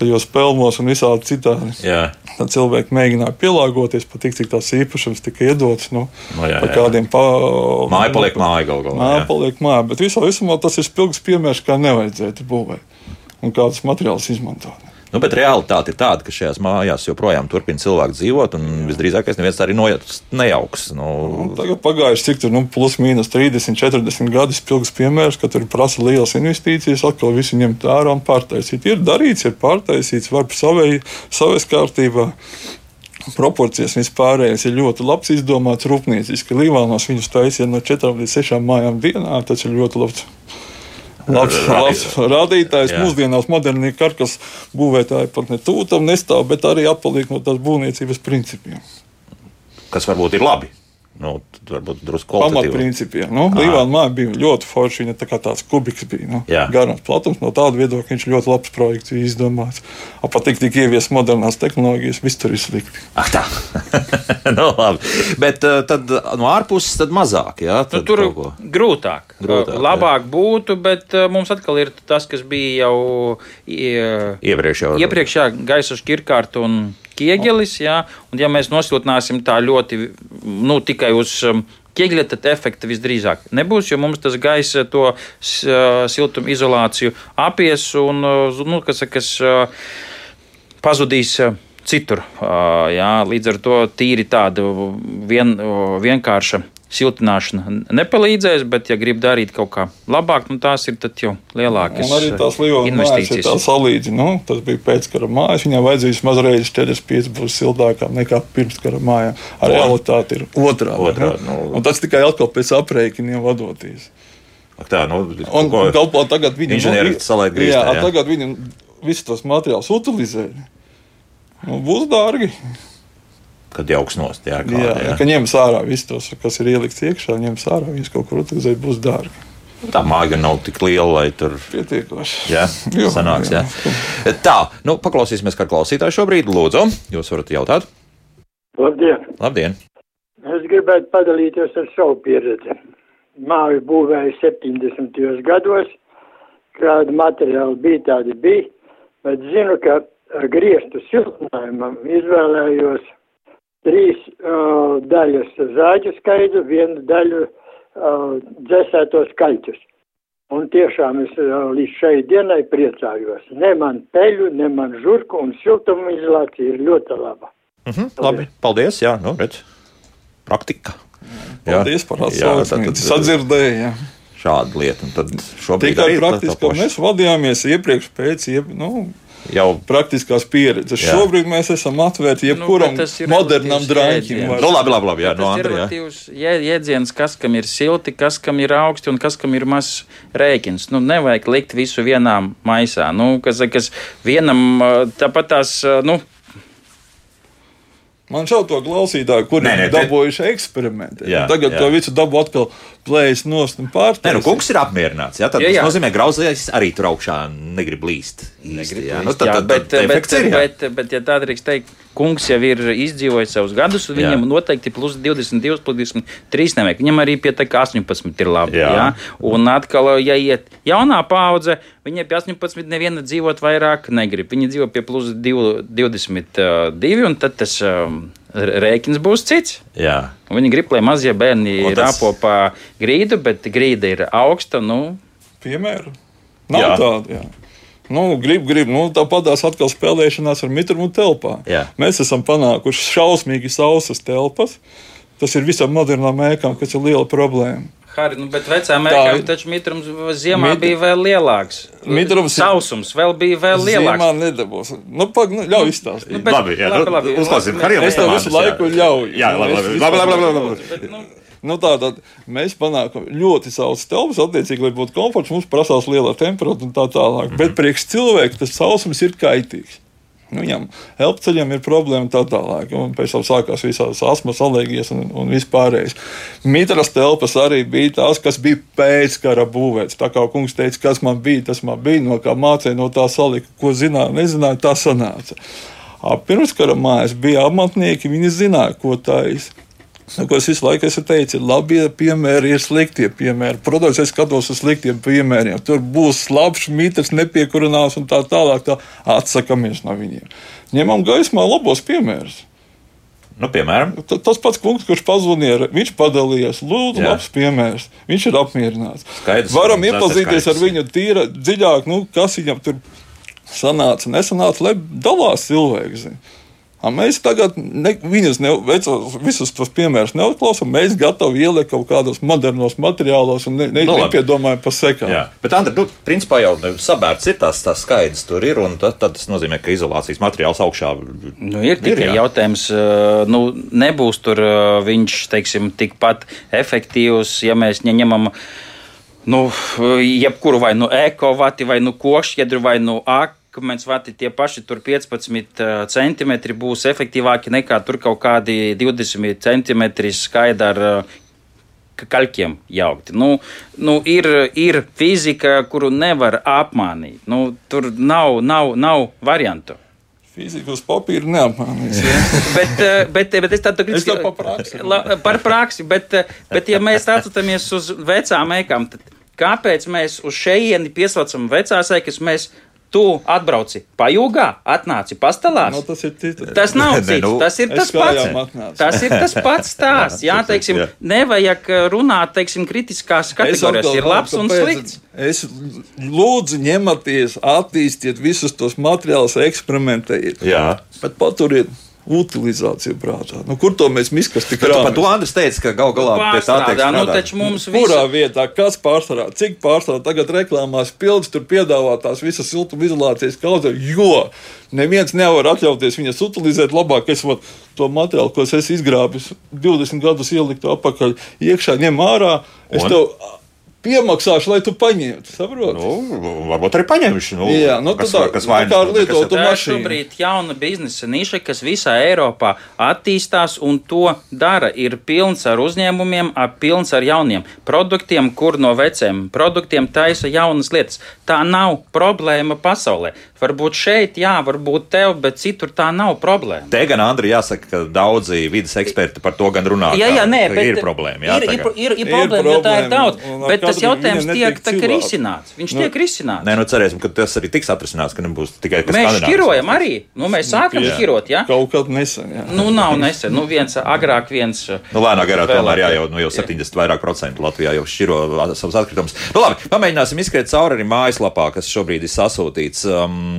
tajos pelnos un visādi citādi. Jā. Tad cilvēki mēģināja pielāgoties, pat tik, cik tās īpašums tika iedotas. Nu, no, jā, jā. Kādiem pa... Māja paliek māja gal galā. Māja paliek māja, bet visā visumā tas ir spilgs piemērs, kā nevajadzētu būvēt un kādus materiālus izmantot. Nu, bet realitāte ir tāda, ka šajās mājās joprojām turpina cilvēki dzīvot, un Jā. visdrīzākais neviens arī nejauks. Nu... Nu, tagad pagājuši cik tur, nu, plus mīnus 30, 40 gadi spilgs piemērs, ka tur prasa lielas investīcijas, atkal visu ņemt ārā un pārtaisīt. Ir darīts, ir pārtaisīts, var savai, savai kārtībā. Proporcijas vispārējais ir ļoti labs, izdomāts rūpnieciski. Līvānos viņus taisīja no 4 līdz 6 mājām dienā. Tas ir ļoti labs labs, labs rādītājs. Jā. Mūsdienās modernie karkas būvētāji pat ne tūtam nestāv, bet arī atpaliek no tās būvniecības principiem. Kas varbūt ir labi. Nu, varbūt drusku pamatprincipiem. Nu, Līvāna māja bija ļoti forša. Viņa tā kā tāds kubiks bija. Nu, garums, platums. No tāda viedokļa viņš ļoti labs projekts izdomāts. Pat tik ievies modernās tehnoloģijas, viss tur ir slikti. Ah, tā. nu, labi. Bet tad no ārpuses tad mazāk. Jā, tad nu, tur grūtāk. grūtāk. Labāk jā. būtu, bet mums atkal ir tas, kas bija jau iepriekš. Jau... Iepriekš jā, gaisa šķirkārta un ķieģelis. Jā, un ja mēs nosiltināsim tā ļoti nu, tikai uz um, ķieģeļa, tad efekta visdrīzāk nebūs, jo mums tas gaisa to uh, siltumu izolāciju apies un, uh, nu, kas, kas uh, pazudīs citur. Jā, līdz ar to tīri tāda vien, vienkārša siltināšana nepalīdzēs, bet, ja grib darīt kaut kā labāk, nu tās ir jau lielākas un arī tās lielas investīcijas. Tā salīdzina, nu, tas bija pēckara mājas, viņai vajadzīs mazreiz 4-5 būs siltākām nekā pirmskara mājā. Ar realitāti ir otrā. otrā nu, nu. Un tas tikai atkal pēc aprēķiniem vadoties. Tā, nu, un galvā tagad viņi inženieri salēt grīstā. Jā, jā, tagad viņi visus tos materiālus utilizē. Nu, būs dārgi kad jauks nost. Jā, klāt, jā, jā. ka ņems ārā viss tos, kas ir ielikts iekšā, ņems ārā, viņas kaut kur utilizēt, būs dārgi. Tā māja nav tik liela, lai tur pietiekoši. Jā, jo, sanāks, jā. jā. Tā, nu, paklausīsimies, kā klausītāji šobrīd. Lūdzu, jūs varat jautāt? Labdien! Labdien! Es gribētu padalīties ar savu pieredzi. Māju būvēju 70. gados, kāda materiāli bija, tādi bija, bet zinu, ka griestu siltumājumam izvēlējos trīs uh, daļas zāģu skaidu, vienu daļu uh, dzēsētos kaļķus. Un tiešām es uh, līdz šai dienai priecājos. Ne man peļu, ne man žurku, un siltumizolācija ir ļoti laba. Mm -hmm, labi, paldies, jā, nu redz, praktika. Paldies jā. par atsauksmi, sadzirdēju. Šāda lieta, tad Tikai praktiski mēs vadījāmies iepriekš pēc, nu, jau praktiskās pieredzes. Jā. Šobrīd mēs esam atvērti jebkuram nu, modernam drāņķim. Nu, labi, labi, labi, jā, no Andrija. Jā. Jēdziens, kas kam ir silti, kas kam ir augsti un kas kam ir mazs rēķins. Nu, nevajag likt visu vienā maisā. Nu, kas, kas vienam tāpat tās, nu, Man šau to klausītāju, kur ir dabūjuši eksperimentēt. Jā, tagad jā. to visu dabu atkal plējas nost un pārtaisīt. Nē, nu, kungs ir apmierināts. Jā, tad jā, jā. tas nozīmē, ka grauzējs arī tur augšā negrib līst. Negrib jā, nu, tad, jā, tad, bet, tad, bet, bet, ir, bet, bet, bet, ja tā drīkst teikt, kungs jau ir izdzīvojis savus gadus, un viņam jā. noteikti plus 22, plus 23 nevajag. Viņam arī pie tā kā 18 ir labi. Jā. Jā? Un atkal, ja iet jaunā paudze, viņai pie 18 neviena dzīvot vairāk negrib. Viņa dzīvo pie plus 22, un tad tas. Um, rēķins būs cits. Jā. Viņi grib, lai mazie bērni tas... rāpo pa grīdu, bet grīda ir augsta. Nu... Piemēram, nav jā. tāda. Jā. Nu, grib, grib, nu, tāpatās atkal spēlēšanās ar mitrumu telpā. Jā. Mēs esam panākuši šausmīgi sausas telpas. Tas ir visam modernām ēkām, kas ir liela problēma. Hari, nu, bet vecā mēkā taču mitrums ziemā Mit... bija vēl lielāks. Mitrums sausums vēl bija vēl lielāks. Ziemā nedabūs. Nu, pag, nu, ļauj izstāstīt. Nu, bet, labi, jā, labi, labi, nu, uzklāsim. Harijam, es tev visu laiku ļauju. Jā, labi, labi, labi, labi, labi, labi. Bet, nu, Nu, Tātad mēs panākam ļoti saules telpas, attiecīgi, lai būtu komforts. Mums prasās liela temperatūra un tā tālāk. Mm -hmm. Bet priekš cilvēka tas sausums ir kaitīgs. Nu, viņam elpceļam ir problēma tā tālāk. Un pēc tam sākās visās asmas, alerģijas un, un vispārējais. Mitras telpas arī bija tās, kas bija pēc kara būvēts. Tā kā kungs teica, kas man bija, tas man bija, no kā mācīja, no tā salika, ko zināja, nezināja, tā sanāca. Pirms kara mājas bija amatnieki, viņi zināja, ko ir. Nu, ko es visu laiku esmu teicis, ir labie piemēri, ir sliktie piemēri. Protams, es skatos uz sliktiem piemēriem. Tur būs labs mītnes, nepiekurināts un tā tālāk. Tā atsakamies no viņiem. Ņemam gaismā labos piemērus. Nu, piemēram, T tas pats kungs, kurš pazvanīja, viņš padalījās. Lūdzu, Jā. labs piemērs. Viņš ir apmierināts. Skaidrs, Varam iepazīties ar viņu tīra, dziļāk, nu, kas viņam tur sanāca, nesanāca, lai dalās cilvēki. Zin. Mēs tagad ne, viņus ne, visus tos piemērus neuzklausām. Mēs gatavi ielikt kaut kādos modernos materiālos un ne, ne, nu, nepiedomājam par sekām. Jā. Bet, Andri, nu, principā jau sabērts ir tās, tās skaidrs tur ir, un tad, tad tas nozīmē, ka izolācijas materiāls augšā nu, ir tikai ir, jā. jautājums. Nu, nebūs tur viņš, teiksim, tikpat efektīvs, ja mēs ņemam nu, jebkuru vai nu ekovati, vai nu košķiedru, vai nu ak akmens vati tie paši 15 cm būs efektīvāki nekā tur kaut kādi 20 cm skaidri ar kaļķiem jaukti. Nu, nu, ir, ir fizika, kuru nevar apmānīt. Nu, tur nav, nav, nav variantu. Fiziku uz papīra neapmānīs. bet, bet, bet es tādu gribēju par praksi. La, par praksi, bet, bet ja mēs atceramies uz vecām ēkām, tad kāpēc mēs uz šejieni piesaucam vecās ēkas? Tu atbrauci pajūgā, atnāci pastāvēt. No, tas, ir tas nav cits. Nu, tas ir tas pats. Tas ir tas pats stāsts. Jā, teiksim, jā. nevajag runāt teiksim, kritiskās kategorijās. Ir labs un slikts. Es lūdzu, ņematies, attīstiet visus tos materiālus, eksperimentējiet. Jā. Bet paturiet utilizāciju prātā. Nu, kur to mēs miskasti krājam? Par to Andris teica, ka gal galā pie tā tiek strādāt. Nu, taču mums visu... Kurā vietā, kas pārstrādā, cik pārstrādā, tagad reklāmās pilns tur piedāvā tās visas siltumizolācijas kaudzes, jo neviens nevar atļauties viņas utilizēt labāk. Es vat, to materiālu, ko es esmu izgrābis 20 gadus ieliktu apakaļ, iekšā ņem ārā. Es Un? tev piemaksāšu, lai tu paņemtu. Saproti? Nu, varbūt arī paņemšu. Nu, Jā, nu, kas, tā, kas vainas, tā ir lietotu mašīnu. Tā ir šobrīd jauna biznesa niša, kas visā Eiropā attīstās un to dara. Ir pilns ar uzņēmumiem, pilns ar jauniem produktiem, kur no veciem produktiem taisa jaunas lietas. Tā nav problēma pasaulē. Varbūt šeit, jā, varbūt tev, bet citur tā nav problēma. Te gan, Andri, jāsaka, ka daudzi vidas eksperti par to gan runā. Jā, jā, nē, bet ir problēma. Jā, ir, ir, ir, ir, problēma, jo tā ir daudz. Bet tas jautājums tiek, risināts. Viņš nu, tiek risināts. Nē, nu cerēsim, ka tas arī tiks atrisināts, ka nebūs tikai kas tāds. Mēs šķirojam arī. Nu, mēs sākam jā. šķirot, jā. Kaut kad nesen, jā. Nu, nav nesen. Nu, viens agrāk, viens. Nu, lēnāk garā tomēr, jā, jau, nu, jau 70 vairāk procentu Latvijā jau šķiro savus atkritumus. Nu, labi, pamēģināsim izskriet cauri arī mājaslapā, kas šobrīd ir sasūtīts. Um,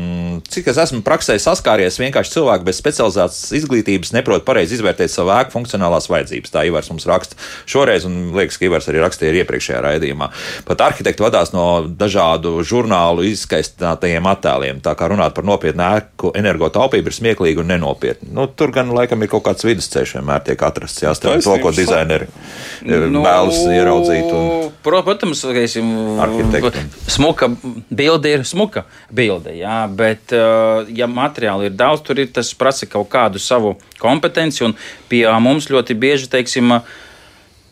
cik es esmu praksē saskāries, vienkārši cilvēki bez specializētas izglītības neprot pareizi izvērtēt savu ēku funkcionālās vajadzības. Tā Ivars mums raksta šoreiz, un liekas, ka Ivars arī rakstīja arī iepriekšējā raidījumā. Pat arhitekti vadās no dažādu žurnālu izskaistinātajiem attēliem. Tā kā runāt par nopietnu ēku energotaupību ir smieklīgi un nenopietni. Nu, tur gan laikam ir kaut kāds vidusceļš vienmēr tiek atrasts, jāstāv to, ko dizaineri eh, nu, vēlas ieraudzīt. Un... Protams, ka smuka bilde ir smuka bilde, jā, bet uh, ja materiāli ir daudz, tur ir tas prasa kaut kādu savu kompetenci. Un pie mums ļoti bieži, teiksim,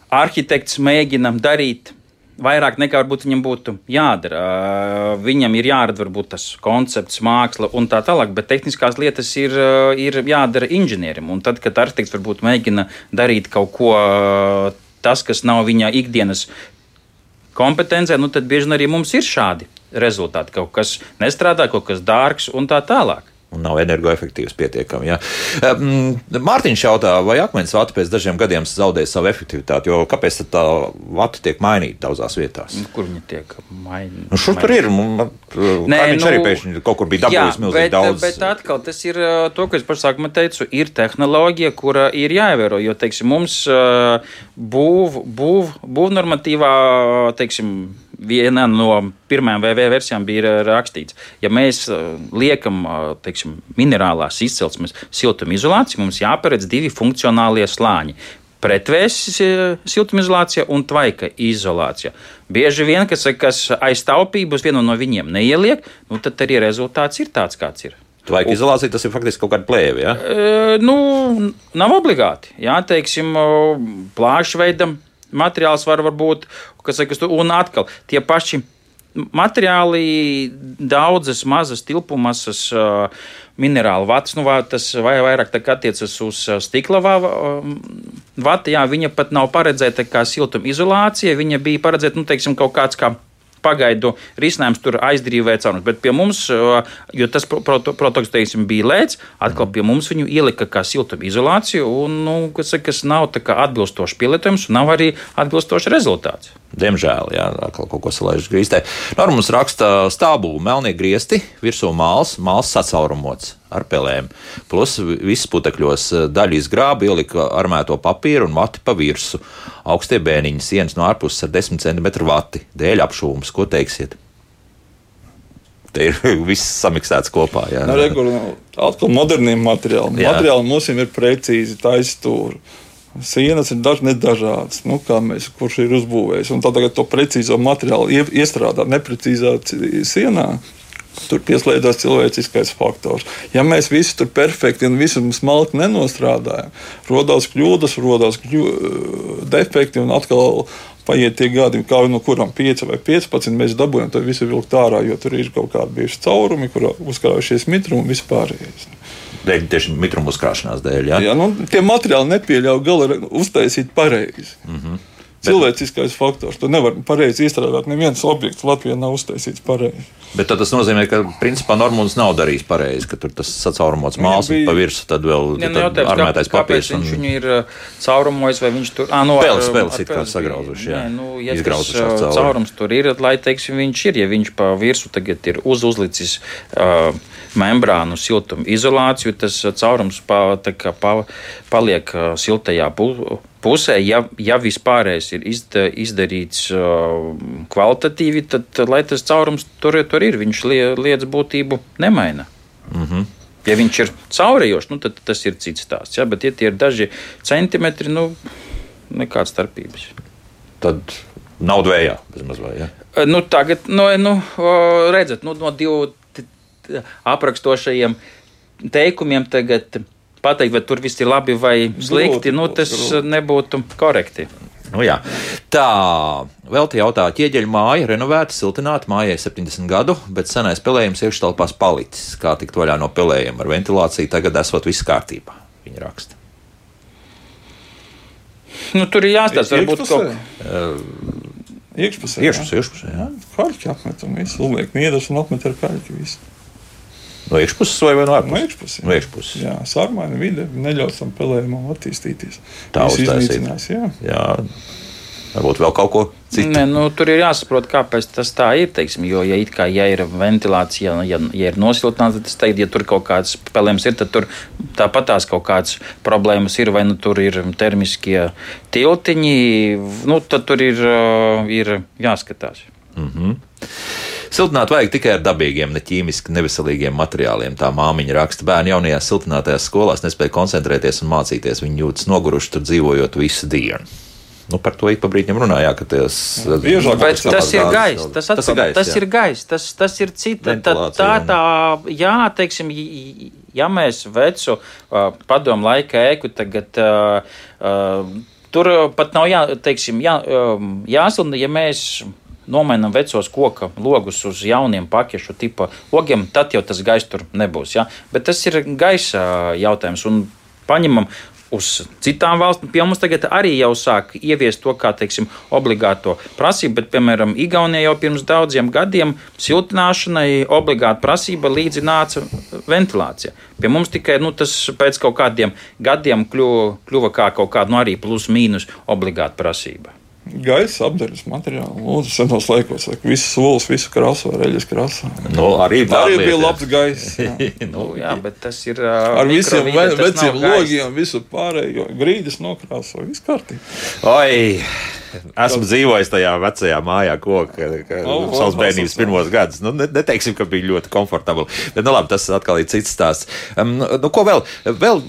arhitekts mēģina darīt vairāk nekā varbūt viņam būtu jādara. Viņam ir jārada varbūt tas koncepts, māksla un tā tālāk, bet tehniskās lietas ir, ir jādara inženierim. Un tad, kad arhitekts varbūt mēģina darīt kaut ko tas, kas nav viņa ikdienas kompetencē, nu tad bieži arī mums ir šādi rezultāti. Kaut kas nestrādā, kaut kas dārgs un tā tālāk un nav energoefektīvs pietiekami. Ja. Mārtiņš jautā, vai akmens vata pēc dažiem gadiem zaudē savu efektivitāti, jo kāpēc tā vata tiek mainīta daudzās vietās? Nu, kur viņa tiek mainīta? Nu, šur tur ir. Nē, viņš nu, arī pēkšņi kaut kur bija dabūjis milzīgi bet, daudz. Bet atkal tas ir to, ko es pašā sākumā teicu, ir tehnoloģija, kura ir jāievēro, jo, teiksim, mums būv, būv, būv normatīvā, teiksim, viena no pirmajām VV versijām bija rakstīts, ja mēs uh, liekam uh, teiksim, minerālās izcelsmes siltumizolāciju, mums jāparedz divi funkcionālie slāņi. Pretvēsis siltumizolācija un tvaika izolācija. Bieži vien, kas, kas aiz taupības vienu no viņiem neieliek, nu, tad arī rezultāts ir tāds, kāds ir. Tvaika izolācija tas ir faktiski kaut kāda plēve. Ja? E, nu, nav obligāti. Jā, teiksim, plāšu veidam materiāls var, var būt, kas saka, un atkal tie paši materiāli, daudzas mazas tilpumasas. Minerālu vatas, nu, tas vai vairāk attiecas uz stikla vatu. Jā, viņa pat nav paredzēta kā siltumizolācija. Viņa bija paredzēta, nu, teiksim, kaut kāds kā pagaidu risinājums tur aizdrīvēja caurumus. Bet pie mums, jo tas produkts teiksim, bija lēts, atkal pie mums viņu ielika kā siltumizolāciju, un, nu, kas, kas nav atbilstošs pielietojums, un nav arī atbilstošs rezultāts. Diemžēl, jā, kaut ko salaiž grīstē. Normums raksta stābū, melnie griesti, virsū māls, māls sacaurumots ar pelēm. Plus viss putekļos daļa izgrāba, ielika armēto papīru un mati pa virsmu. Augstie bēniņi, sienas no ārpuses ar 10 cm vati, dēļ apšūmas. Ko teiksiet? Te ir viss samiksēts kopā. Jā, nu, Regulāri, atkal moderniem materiāliem. Materiāli mums ir precīzi taisstūri. Sienas ir daž, nedažādas, nu, kā mēs, kurš ir uzbūvējis. Un tad tagad to precīzo materiālu iestrādāt neprecīzā sienā, Tur pieslēdzas cilvēciskais faktors. Ja mēs visi tur perfekti un visu smalki nenostrādājam, radās kļūdas, radās kļū, defekti un atkal paiet tie gadi, kā no kurām 5 vai 15 mēs dabūjam to visu vilkt ārā, jo tur ir kaut kādi bijuši caurumi, kur uzkrājušies mitrumi un vispārējais. Dēļ, tieši mitruma uzkrāšanās dēļ. Ja? Jā, nu, tie materiāli nepieļauj gala uztaisīt pareizi. Mm -hmm. Cilvēciskais faktors. Tu nevari pareizi izstrādāt. Neviens objekts Latvijā nav uztaisīts pareizi. Bet tas nozīmē, ka principā Normons nav darījis pareizi, ka tur tas sacaurumots mākslas bija... pa virsmu, tad vēl ja, nu, jautājums, armētais papīrs. Un... Viņš viņu ir uh, caurumojis vai viņš tur. Ah, no, spēles, spēles it kā sagrauzuši, jā. Nē, nu, ja tas uh, caurums tur ir, lai, teiksim, viņš ir, ja viņš pa virsu tagad ir uz uzlicis uh, membrānu siltumu izolāciju, tas uh, caurums pa, kā, pa, paliek uh, siltajā pusē pusē, ja, ja vispārējais ir izda, izdarīts uh, kvalitatīvi, tad, lai tas caurums tur, tur ir, viņš lietas būtību nemaina. Mm -hmm. Ja viņš ir caurējošs, nu, tad tas ir cits stāsts. Ja? Bet, ja tie ir daži centimetri, nu, nekādas starpības. Tad nauda vējā, bezmaz vai? Ja? Nu, tagad, nu, nu, redzat, nu, no divu aprakstošajiem teikumiem tagad pateikt, vai tur viss ir labi vai slikti, nu, tas grūti. nebūtu korekti. Nu, jā. tā, vēl te jautā, ķieģeļa māja renovēta, siltināta, mājai 70 gadu, bet senais pelējums iekštelpās palicis. Kā tikt vaļā no pelējuma ar ventilāciju, tagad esot viss kārtībā, viņa raksta. Nu, tur ir jāstāsta, varbūt kaut kas. Iekšpusē. Iekšpusē, iekšpusē, jā. Karķi apmetam visu, uzliek niedras un apmet ar karķi visu. No iekšpuses vai no ārpuses? No iekšpuses. No iekšpuses. Jā, sarmaina vide neļaus tam pelējumam attīstīties. Tā uztaisīt. Jā. jā. Varbūt vēl kaut ko citu. Nē, nu, tur ir jāsaprot, kāpēc tas tā ir. Teiksim, jo, ja, kā, ja ir ventilācija, ja, ja ir nosiltināta, tad es teiktu, ja tur kaut kāds spēlējums ir, tad tur tāpat tās kaut kādas problēmas ir. Vai nu tur ir termiskie tiltiņi, nu, tad tur ir, ir jāskatās. Mm -hmm. Siltināt vajag tikai ar dabīgiem, ne ķīmiski neveselīgiem materiāliem. Tā māmiņa raksta, bērni jaunajās siltinātajās skolās nespēja koncentrēties un mācīties. Viņi jūtas noguruši tur dzīvojot visu dienu. Nu, par to ik pa brīdim runājā, ka tas biežāk bet tas ir gaiss. Tas, tas, ir gais, tas ir gaiss, tas, tas ir cita. Tā, tā, tā, jā, teiksim, ja mēs vecu padomu laika ēku tagad. Uh, uh, Tur pat nav jā, teiksim, jā, jāsilda, ja mēs nomainām vecos koka logus uz jauniem pakiešu tipa logiem, tad jau tas gaiss tur nebūs. Ja? Bet tas ir gaisa jautājums. Un paņemam uz citām valstīm. Pie mums tagad arī jau sāk ieviest to kā teiksim, obligāto prasību, bet, piemēram, Igaunijā jau pirms daudziem gadiem siltināšanai obligāta prasība līdzi nāca ventilācija. Pie mums tikai nu, tas pēc kaut kādiem gadiem kļuva, kļuva kā kaut kāda nu, arī plus mīnus obligāta prasība gaisa apgādes materiālu. Lūdzu, senos laikos, visas solis, visu krasu var eļļas krāsā. Nu, arī, arī bija labs gaiss. Nu, jā, bet tas ir. Ar visiem ve veciem logiem, visu pārējo grīdas nokrāso, viss kārtībā. Esmu dzīvojis tajā vecajā mājā, oh, savas bērnības pirmos gadus. Nu, neteiksim, ka bija ļoti komfortabli. Bet, nu, labi, tas atkal ir cits stāsts. Um, nu, ko vēl? vēl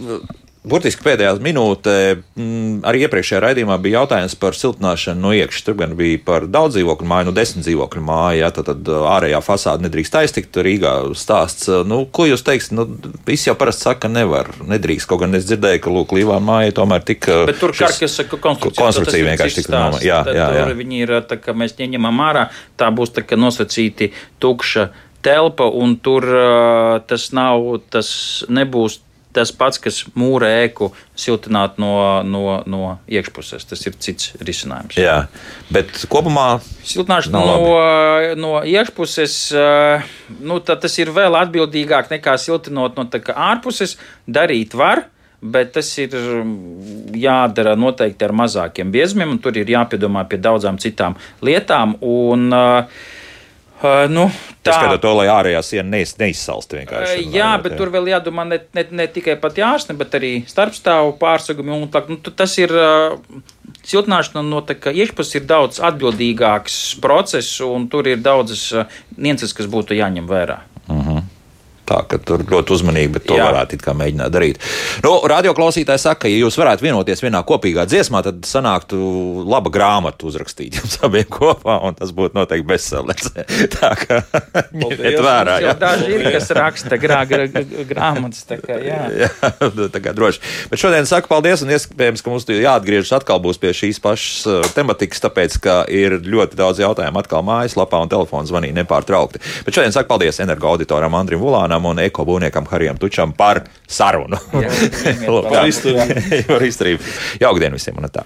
Burtiski pēdējā minūtē, m, mm, arī iepriekšējā raidījumā bija jautājums par siltināšanu no iekšas. Tur gan bija par daudz dzīvokļu māju, nu, desmit dzīvokļu māju, ja, tad, tad uh, ārējā fasāde nedrīkst aiztikt. Rīgā stāsts, uh, nu, ko jūs teiksiet? Nu, visi jau parasti saka, ka nevar, nedrīkst. Kaut gan es dzirdēju, ka Lūk, Līvāna māja tomēr tika. Bet tur kā kas saka, konstrukcija, konstrukcija vienkārši tika nomā. Jā, jā, jā. Viņi ir, tā kā mēs ņemam ārā, tā būs tā kā nosacīti tukša telpa, un tur uh, tas nav, tas nebūs tas pats, kas mūra ēku siltināt no, no, no iekšpuses. Tas ir cits risinājums. Jā, bet kopumā siltināšana no, no iekšpuses, nu, tas ir vēl atbildīgāk nekā siltinot no ārpuses. Darīt var. Bet tas ir jādara noteikti ar mazākiem biezumiem, un tur ir jāpiedomā pie daudzām citām lietām. Un, uh, Uh, nu, tā ir to, lai ārējā siena neiz, neizsalst vienkārši. Uh, jā, bet jā. tur vēl jādomā ne, ne, ne tikai par jāsne, bet arī starpstāvu pārsegumi. Un, tā, nu, tas ir uh, siltināšana no tā, ka iekšpus ir daudz atbildīgāks process, un tur ir daudzas uh, nianses, kas būtu jāņem vērā. Tā ka tur ļoti uzmanīgi, bet to Jā. varētu mēģināt darīt. Nu, radio klausītāji saka, ka, ja jūs varētu vienoties vienā kopīgā dziesmā, tad sanāktu laba grāmata uzrakstīt jums abiem kopā, un tas būtu noteikti bestselers. Tā kā ņemiet vērā. Jā, daži ir, kas raksta grā, grā, grāmatas. Tā kā, jā. jā, tā kā droši. Bet šodien saku paldies, un iespējams, ka mums jāatgriežas atkal būs pie šīs pašas uh, tematikas, tāpēc, ka ir ļoti daudz jautājumu atkal mājaslapā un telefons zvanīja nepārtraukti. Bet šodien saku paldies energo auditoram Andrim Vulānam Čakam un ekobūvniekam Harijam Tučam par sarunu. Jā, par izturību. Jaukdien visiem un tā.